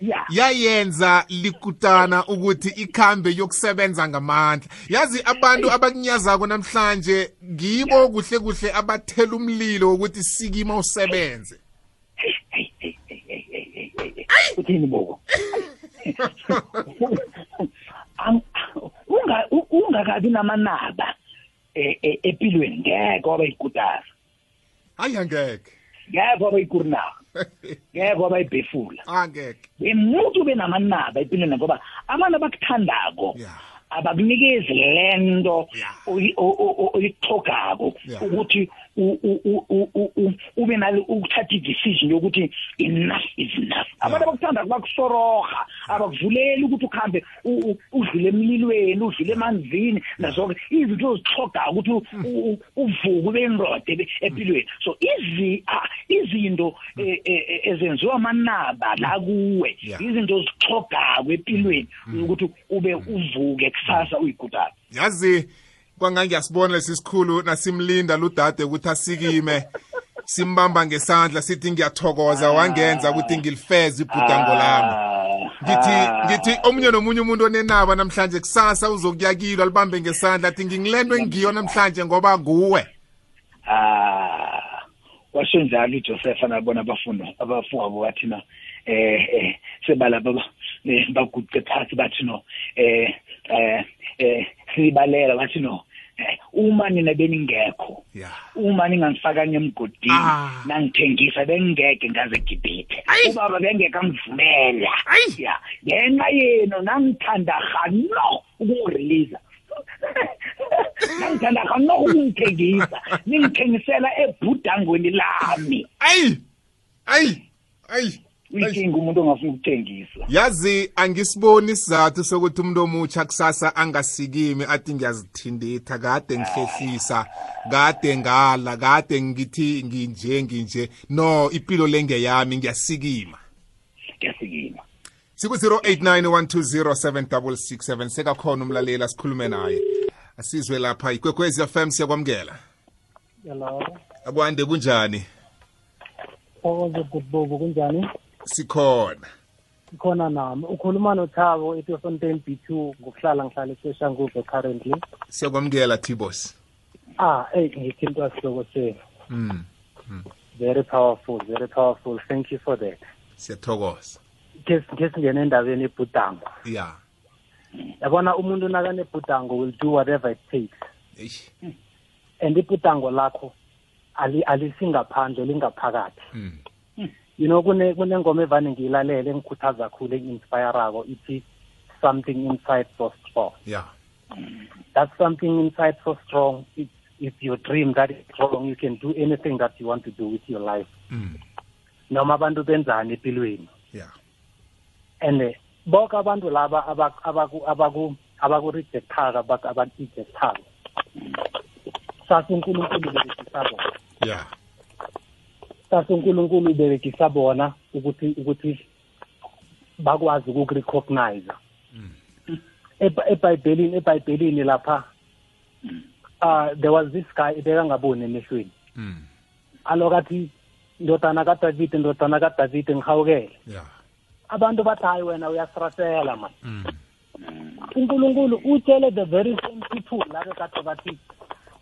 Ya yayenza likutana ukuthi ikhambe yokusebenza ngamandla. Yazi abantu abakunyazako namhlanje ngibo kuhle kuhle abathela umlilo wokuthi sikima usebenze. Uthini boko ungakabi namanaba eh, eh, empilweni ngeke waba yikutasa. Hayi angeke. Ngeke waba yikurinaga ngeke waba yibhefula angeke umuntu ube namanaba empilweni ngoba abantu abakuthandako Yeah. abakunikezi lento Yeah. oyi- o- o- o- oyithogako Yeah. ukuthi u- u- u- u- u- u- ube nalo ukuthatha i-decision yokuthi enough is enough. Abantu abakuthanda bakusoroha abakuvuleli ukuthi ukuhambe u- u- udlule emlilweni udlule emanzini nazonke izinto ozithogako ukuthi u- uvuke ube indoda ebe- empilweni. So izi- izinto eh, eh, eh, ezenziwa amanaba la kuwe izinto ozithogako empilweni ukuthi ube uvuke kusasa uyigudana yazi kwangangiyasibona lesi sikhulu nasimlinda ludade ukuthi asikime. Simbamba ngesandla sithi ngiyathokoza wangenza ukuthi ngilifeze ibhudango lami. Ngithi ngithi omunye nomunye umuntu onenaba namhlanje kusasa uzokuyakilwa libambe ngesandla athi ngingilento engiyo namhlanje ngoba nguwe. Ah washo njalo uJoseph anabona abafundo abafowabo bathi no eh eh sebalapha ba- eh, baguqe phansi bathi no eh eh eh sibalela bathi no eh, uma nina beningekho. Ya. Uma ningangifakanye emgodini Ah. nangithengisa bengingeke ngaze gibhithe Ayi. ubaba bengeke angivumela. Ayi. ya ngenxa yenu nangithanda hano ukungreleasa nangithanda hano ukungithengisa ningithengisela ebhudangweni lami. Ayi! Ayi! Ayi! Uyinkinga umuntu ongafuna ukuthengisa. Yazi angisiboni isizathu sokuthi umuntu omutsha kusasa angasikimi athi ngiyazithinditha kade ngihlehlisa kade ngala kade ngithi nginje nginje. No impilo lengeyami ngiyasikima. Ngiyasikima. Siku-089 sekakhona umlalela sikhulume naye. Asizwe lapha ikwekwezi fm siyakwamukela. Hello. akwande kunjani? Thokoze Bhukubo kunjani? Sikhona Khona nami. Ukhuluma noThabo eTosfontein B2 ngokuhlala ngihlala eSoshanguve currently. siyakwamukela tibos Ah, hey ngithintwa sihloko senu. mm. Very powerful, very powerful. Thank you for that. siyathokoza ke singene endabeni ebhudango. ya Yabona umuntu nakane ebhudango will do whatever it takes. Eish. And ibhudango lakho ali alisingaphandle lingaphakathi. Mm. You know kune kunengoma evane ngiyilalele engikhuthaza kakhulu engi-inspirako ithi something inside so strong. ya that's something inside so strong. It's, it's your dream that is strong. You can do anything that you want to do with your life. Mm. Noma abantu benzani empilweni. ya And eh, bonke abantu laba abaku abaku abaku abaku rejectaka abaku abaku-rejectaka. Sasa uNkulunkulu berekisa bona. Ya Sasa uNkulunkulu berekisa bona ukuthi ukuthi bakwazi ukukurecognize. Eba- eBhayibhelini eBhayibhelini lapha uh there was this guy bekangaboni emehlweni. Mm. alokathi ndodana kaDavid ndodana kaDavid ngihawukele abantu bathi hayi wena uyasirasela man Mm. uNkulunkulu utshele the very same people labo kade bathi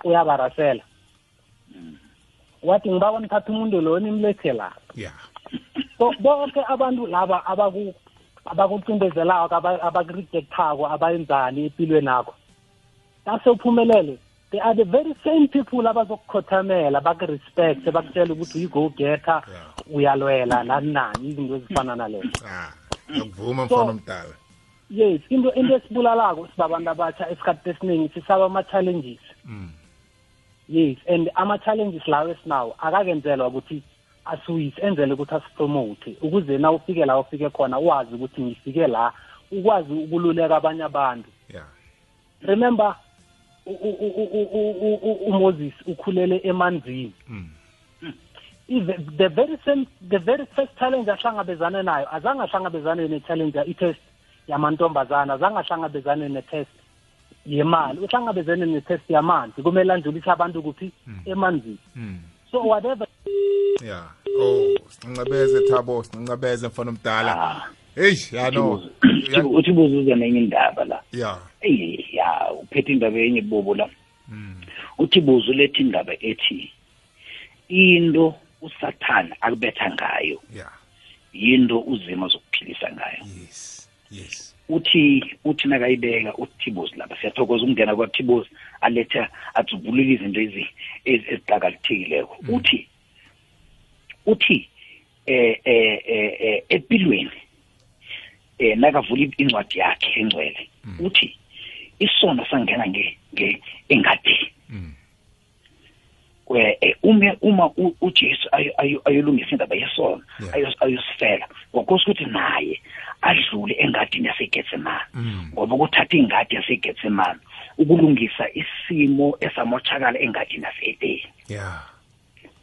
uyabarasela wathi ngiba nithatha umuntu lo nimlethe la. Ya so bonke abantu laba abaku abakucindezelako aba- abakurejectako abayenzani empilweni akho nase uphumelele they are the very same people abazokukhothamela bakurespect bakutshela ukuthi uyi-go getter Yeah. uyalwela nani nani izinto ezifana nalezo. Ah ngiyakuvuma So- mfana omdala. yes into into esibulalako sibabantu abatsha esikhathi esiningi sisaba ama-challenges. Yes and ama-challenges lawo esinawo akakenzelwa ukuthi asiwise enzele ukuthi asipromote ukuze na ufike la ufike khona wazi ukuthi ngifike la ukwazi ukululeka abanye abantu. Remember umoses ukhulele emanzini. Even the very same the very first challenge ahlangabezane nayo azange ahlangabezane ne-challenge i-test yamantombazana azange ahlangabezane ne-test yemali uhlangabezane ne-test yamanzi kumele andlulise abantu kuphi? Emanzini. Mm. so whatever. Yeah oh sincebeze thabo sincebeze mfana omdala. Ah, hey ya no. Uthi- Ya- uthi buzuza nenye indaba la. Yeah eyi ya uphethe indaba yenye bobo la. Uthi buzu lethi indaba ethi into usathana akubetha ngayo yeah yinto uzima zokuphilisa ngayo. Yes yes. Uthi uthi nakayibeka uthibozi lapha siyathokoza ukungena kwathibozi aletha atsubulula izinto ezi- ezi- eziqakathekileko. Uthi uthi eh eh eh eh, empilweni eh nakavula incwadi yakhe engcwele uthi isono sangena nge engadini. Mm. eh, uma uma uJesu ayo- ayo- ayolungisa indaba yesono ayosifela. Ngokose ukuthi naye adlule engadini yasegetsemane. Mm. ngoba ukuthatha ingadi yasegetsemane ukulungisa isimo esamotshakala engadini yaseedeni yeah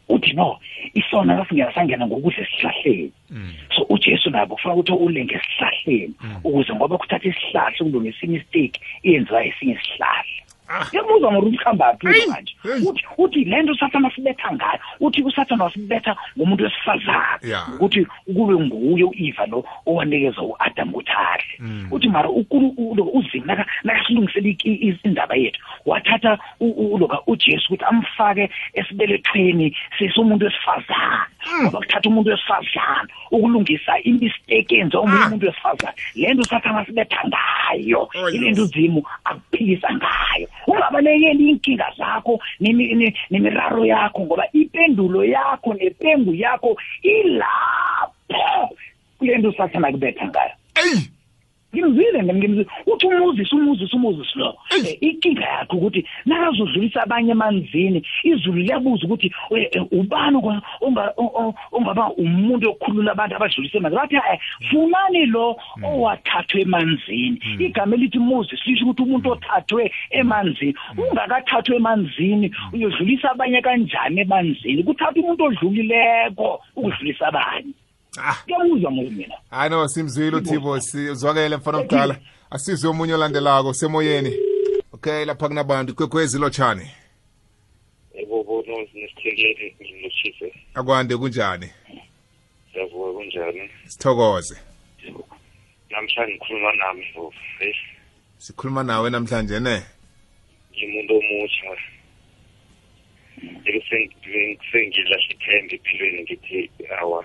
uthi no isona kasingena sangena ngokudla esihlahleni. Mm. so ujesu nabo kufanele ukuthi ulenge esihlahleni ukuze ngoba kuthatha isihlahla ukulungisa imistake iyenziwa esinye isihlahla. Yamuzwa ngori ukuhambaphi manje. Hey. uthi uthi le nto usathana asibetha ngayo uthi usathana wasibetha ngomuntu wesifazane Yeah. ukuthi kube nguye u-eva lo owanikeza u-adam ukuthi adle uthi mara ukulu- u- lo- uzima naka- nakasilungisela i- i- indaba yethu wathatha u- u- loka ujesu ukuthi amfake esibelethweni sesomuntu wesifazane. Ngoba kuthatha umuntu wesifazane ukulungisa imistake enza omunye Ah. umuntu wesifazane. Le nto usathana asibetha ngayo. Oh, ile yes. nto uzimu akuphilisa ngayo? Ungabalekeli iinkinga zakho nemi- ne- nemiraro yakho ngoba ipendulo yakho nepengu yakho ilapho. Kule nto usathana kubetha ngayo. Hey ngimzile nami ngimzile uthi umuzisi umuzisi umuzisi lo. Eh, inkinga yakho ukuthi nakazodlulisa abanye emanzini izulu liyabuza ukuthi eh, eh, ubani onga- onga- o- o- ongaba umuntu okhulula abantu abadlulisa emanzini? Bathi eh funani lo owathathwa emanzini. Igama elithi moses lisho ukuthi umuntu othathwe emanzini. Ungakathathwa emanzini uyodlulisa abanye kanjani emanzini? Kuthatha umuntu odlulileko ukudlulisa abanye. Ah. Kuyamuzwa moyo mina. Hayi no simzwile uthibo sizwakele mfana omdala. Asizwe omunye olandelako semoyeni. Okay lapha kunabantu. Ikwekwezi lotshani? Ebobo nesithekeli ngiloshise akwande kunjani? Siyavuka kunjani? Sithokoze. Namhlanje ngikhuluma nami bobo hey sikhuluma nawe namhlanje ne? Ngimuntu omutsha. Sengilahle ithemba empilweni ngithi awa.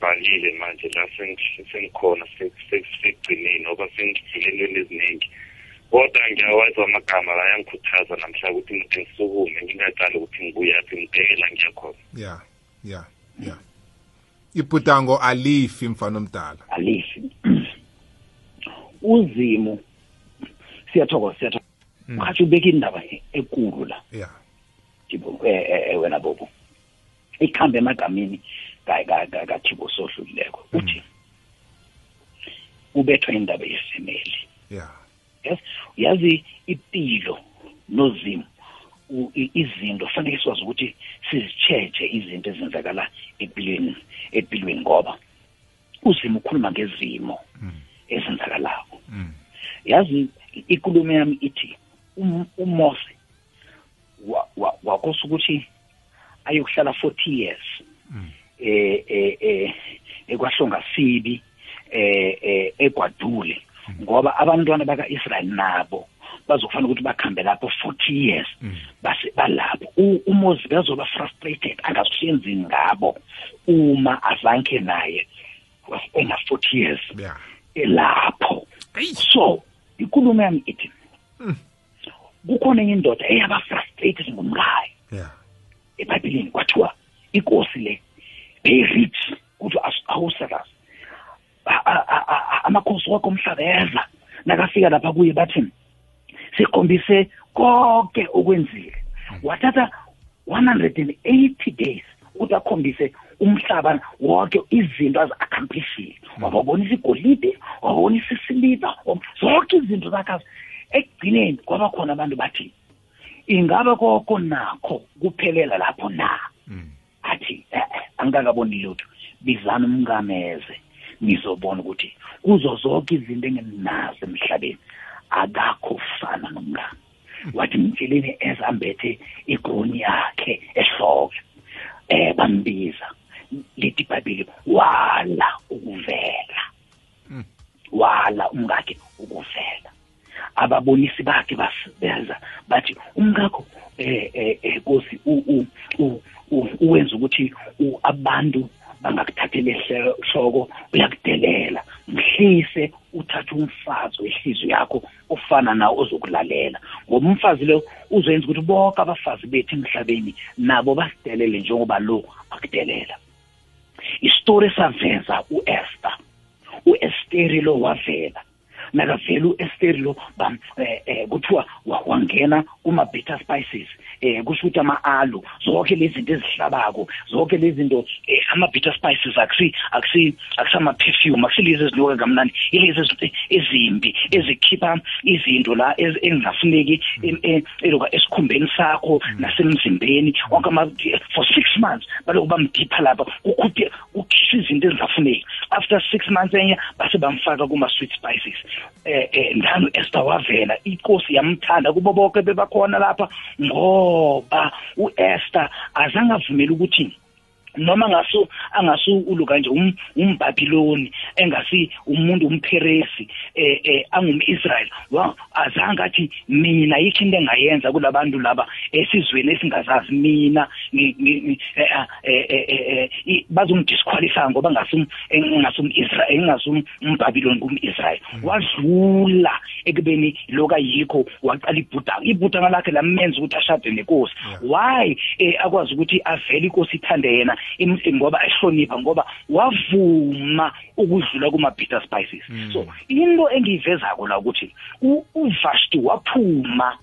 Balile manje la sengi- sengikhona sekugcineni ngoba sengidlule entweni eziningi. Kodwa ngiyawazi amagama la yangikhuthaza namhla ukuthi ngithi ngisukume ngingaqali ukuthi ngibuyaphi ngibheke la ngiyakhona. Ya ya ya. Ibhudango alifi mfana omdala. Alifi. Uzimu siyathokoza siyathokoza. Ukhathi ubeka indaba e- ekulu la. Ya. Eh, eh, eh, wena bobo. Ikhambe emagameni. Kathibo sohlulileko uthi ubethwa indaba yesemeli. Ya. Yes? Uyazi impilo nozimu u- i- izinto fanele siwazi ukuthi sizitsheje izinto ezenzakala empilweni empilweni ngoba uzimo ukhuluma ngezimo ezenzakalako. Mm. yazi ikulumo yami ithi um- umose wa- wa- wakose ukuthi ayokuhlala 40 years. Eh eh eh ekwahlonga sibi eh eh egwadule ngoba abantwana baka-Israel nabo bazokufanele ukuthi bakhambe lapho 40 years base balapho. U- uMoses bezoba frustrated angasuyenzi ngabo uma azanke naye waspenda 40 years ya elapho. So ikulumo yami ithi kukhona enye indoda eyaba frustrated ngumkayo ya ebhayibhelini kwathiwa inkosi le beyirich kuthi awusalas amakhosi wakho omhlaba eza nakafika lapha kuye bathi sikhombise konke okwenzile. Wathatha 180 days ukuthi akhombise umhlaba wonke izinto azi-accomplishile wababonisa igolide wababonisa isiliva zonke izinto zakhe ekugcineni kwaba khona abantu bathi ingabe koko nakho kuphelela lapho na? Athi eh, eh, angikakaboni lutho. Bizana umngameze. Nizobona ukuthi kuzo zonke izinto enginazo emhlabeni akakho fana nomngane wathi mtsheleni ezambethe igoni yakhe ehloko eh bambiza. Lithi ibhayibheli wala ukuvela. Wala umngakhe ukuvela. Ababonisi bakhe basibeza bathi umngakho eh eh eh, Nkosi u- u- u- u- uwenza ukuthi u- abantu bangakuthathela ehloko uyakudelela. Mhlise uthathe umfazi wehliziyo yakho ofana nawo ozokulalela. Ngoba umfazi lo uzoyenza ukuthi bonke abafazi bethu emhlabeni nabo basidelele njengoba lo akudelela. Isitori esaveza u-Esther. u-Esteri lo wavela. Nakavela u-Esteri lo bam eh, eh, kuthiwa wa- wangena kuma-bitter spices eh kusho ukuthi ama-alu zonke lezi zinto ezihlabako zonke lezi zinto eh, ama-bitter spices akusama-perfume akusilezi ezinuka kamnandi ilezi ezi- ezimbi ezikhipha izinto la em- eloka esikhumbeni sakho nasemzimbeni. Wonke for six months baloku bamdipha lapha kukhuphe kukhishwa izinto ezingafuneki. After six months enye base bamfaka kuma-sweet spices. Eh eh ndani u-Esther wavela inkosi yamthanda kubo bonke bebakhona lapha ngoba u-Esther azange avumele ukuthi noma ngaso angasu uluka nje um- umbabhiloni engasi umuntu umperesi eh eh angumIsrael wa azange athi mina yikho into engayenza kulabantu laba esizweni esingazazi mina. Ngi- ngi- ngi- eh, ah, eh, eh, eh, eh, i- bazongidisqualify ngoba ngasum engasum Israel engasum umbabhiloni kumIsrael wadlula ekubeni loka yikho waqala ibhudanga ibhudanga lakhe lamenza ukuthi ashade nenkosi why eh akwazi ukuthi avele inkosi ithande yena im- ngoba ehlonipha ngoba wavuma ukudlula kuma bitter spices so into engiyivezako la ukuthi u- uVashti waphuma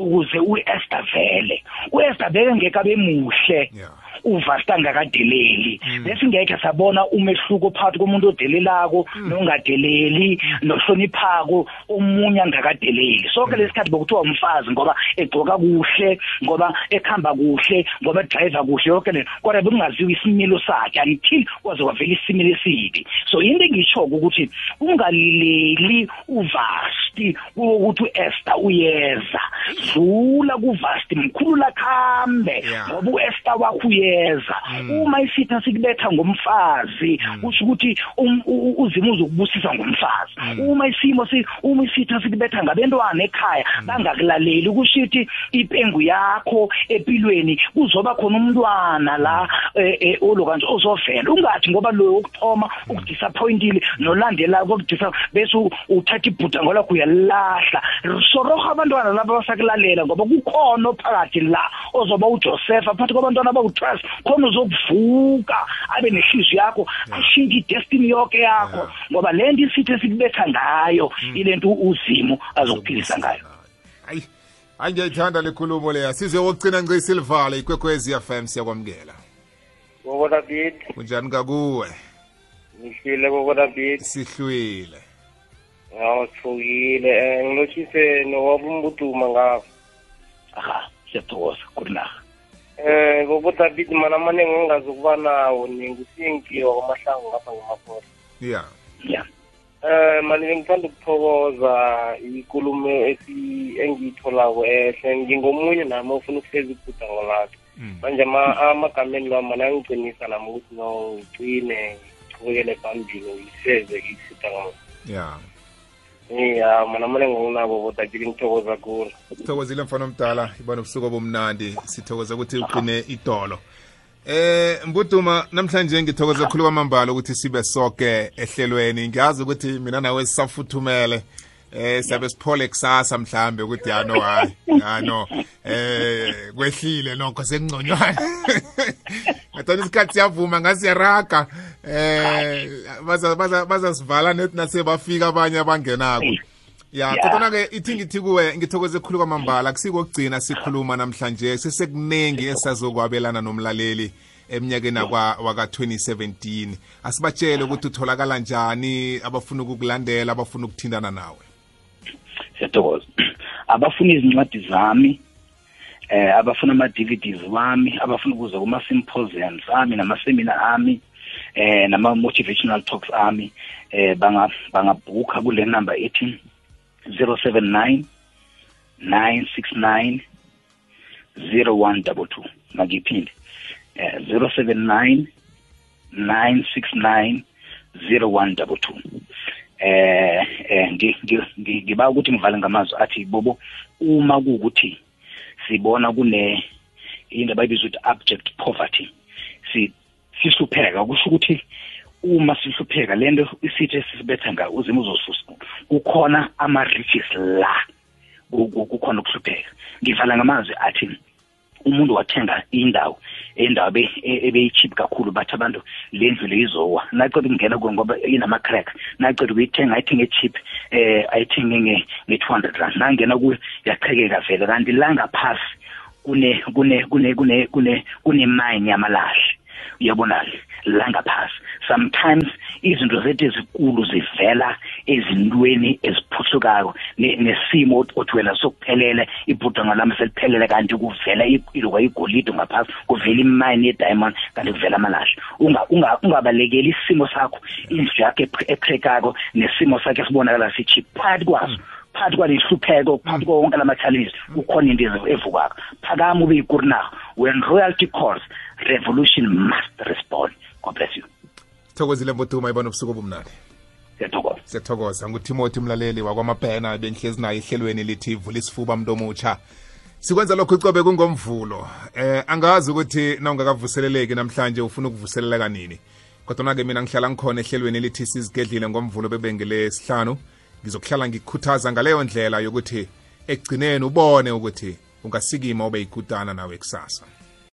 ukuze uEsther vele uEsther beke ngeke muhle Yeah. Uvasta angakadeleli bese ngeke sabona umehluko phakathi komuntu odelelako nongadeleli nohloniphako omunye angakadeleli. Sonke lesikhathi bokuthiwa umfazi ngoba egcoka kuhle ngoba ekhamba kuhle ngoba edriver kuhle yonke le. Kodwa bekungaziwa isimilo sakhe until kwaze kwavela isimilo esibi. So into engiyishoko ukuthi ungalileli uvasti ukuthi uEsther uyeza. Dlula kuvasti mkhulu lakhambe. Ngoba uEsther wakho uyeza uma isitha sikubetha ngomfazi kusho ukuthi um- u- u- uzimo uzokubusisa ngomfazi. Uma isimo si uma isitha sikubetha ngabantwana ekhaya bangakulaleli kusho ukuthi ipengu yakho empilweni kuzoba khona umntwana la eh, eh, oloka nje ozovela. Ungathi ngoba lo wokuthoma ukudisappointile nolandela kokudisa bese u- uthatha ibhuda ngolakho uyalahla soroha abantwana laba basakulalela ngoba kukhona ophakathi la ozoba uJoseph phakathi kwabantwana bawu-12 khona uzokuvuka abe nehliziyo yakho ashintshe idestiny yonke yakho. Ngoba le nto isithe sikubetha ngayo ile nto uzimo azokuphilisa ngayo. hayi hayi ngiyayithanda le khulumo leya size wokugcina ngci silivale ikwekwezi FM siyakwamukela. Gogo David, kunjani kakuwe? Ngihlile Gogo David. sihlwile. Ngawo sifukile. Eh ngilochise nowabo umbuduma ngapha. aha siyathokoza. Kunaha Eh Gogo David mana mane ngingazokuba nawo ningusinkiwa kwamahlangu ngapha ngemaphosa. ya ya Eh manje ngithanda ukuthokoza ikulumo esi engiyitholako ehle ngingomunye nami ofuna ukuhleza ibhuda ngolakhe. manje ama- amagameni lwami mana angiqinisa nami ukuthi no ngigcine ngichubekele phambili ngihleze isita ngalo. Ya mana mane nginabo bodakile ngithokoza kulo sithokozile mfana omdala ibona ubusuku obumnandi sithokoza ukuthi uqine idolo. Eh mbuduma namhlanje ngithokoza khulu kwamambala ukuthi sibe sonke ehlelweni. Ngiyazi ukuthi mina nawe sisafuthumele. Eh siyabe siphole kusasa mhlambe ukuthi yano hayi yano eh kwehlile nokho sekungconywana. ngathani isikhathi siyavuma ngasiyaraga eh baza baza bazasivala net nasebafika abanye abangenako. Ya Ya. kodwa ke ithi ngithi kuwe ngithokoze khulu kwamambala kusikokugcina sikhuluma namhlanje sesekuningi esazokwabelana nomlaleli eminyakeni akwa- waka-2017 asibatshele ukuthi utholakala njani abafuna ukukulandela abafuna ukuthindana nawe. Siyathokoza. Abafuna izincwadi zami eh abafuna ama-DVDs wami abafuna ukuza kuma-symposiums ami nama-seminar ami eh nama-motivational talks ami eh banga bangabhukha kule number ethi 079 969 0122 makiphinde. Eh 079 969 0122 eh eh ngi- ngi- ngi- ngiba ukuthi ngivale ngamazwi athi bobo uma kuukuthi sibona kune into abayibiza ukuthi abject poverty. Si sihlupheka kusho ukuthi uma sihlupheka lento isithi esisibetha nga uzima uzosusa. Kukhona ama-riches la ku- ku- kukhona ukuhlupheka. Ngivala ngamazwi athi umuntu wathenga indawo indawo ebe- e- ebeyi-cheap kakhulu bathi abantu le ndlu le izowa naceda ukungena kuyo ngoba inama-crack naceda ukuyithenga ayithenge cheap eh ayithenge nge- nge-two hundred rand nangena kuyo yaqhekeka vele kanti la ngaphasi kune kune kune kune kune kunemine yamalahle uyabona la ngaphasi sometimes izinto zethu ezikulu zivela ezintweni eziphuthukayo ne- nesimo othi othi wena sokuphelele ibhudanga lami seliphelele kanti kuvela i- ilokwa igolide ngaphasi kuvela imayini yediamond kanti kuvela amalahle. Unga- unga- ungabalekeli isimo sakho indlu yakho eph- eqhekako nesimo sakho esibonakala sichi phakathi kwazo phakathi kwalihlupheko phakathi kwa wonke lama-challenges kukhona into evu- evukako phakama ube yikurinaho when royalty calls revolution must respond you thokozile mboduma ibona ubusuku obumnandi. Siyathokoza. Siyathokoza. Ngutimothy mlaleli wakwamabhena bengihlezi naye ehlelweni lithi vula isifuba mntu omutsha. Sikwenza lokho icobe kungomvulo. Eh angazi ukuthi na ungakavuseleleki namhlanje ufuna ukuvuseleleka nini kodwa-ke mina ngihlala ngikhona ehlelweni elithi sizigedlile ngomvulo bebengele sihlanu ngizokuhlala ngikukhuthaza ngaleyo ndlela yokuthi ekugcineni ubone ukuthi ungasikima ube yikutana nawe kusasa.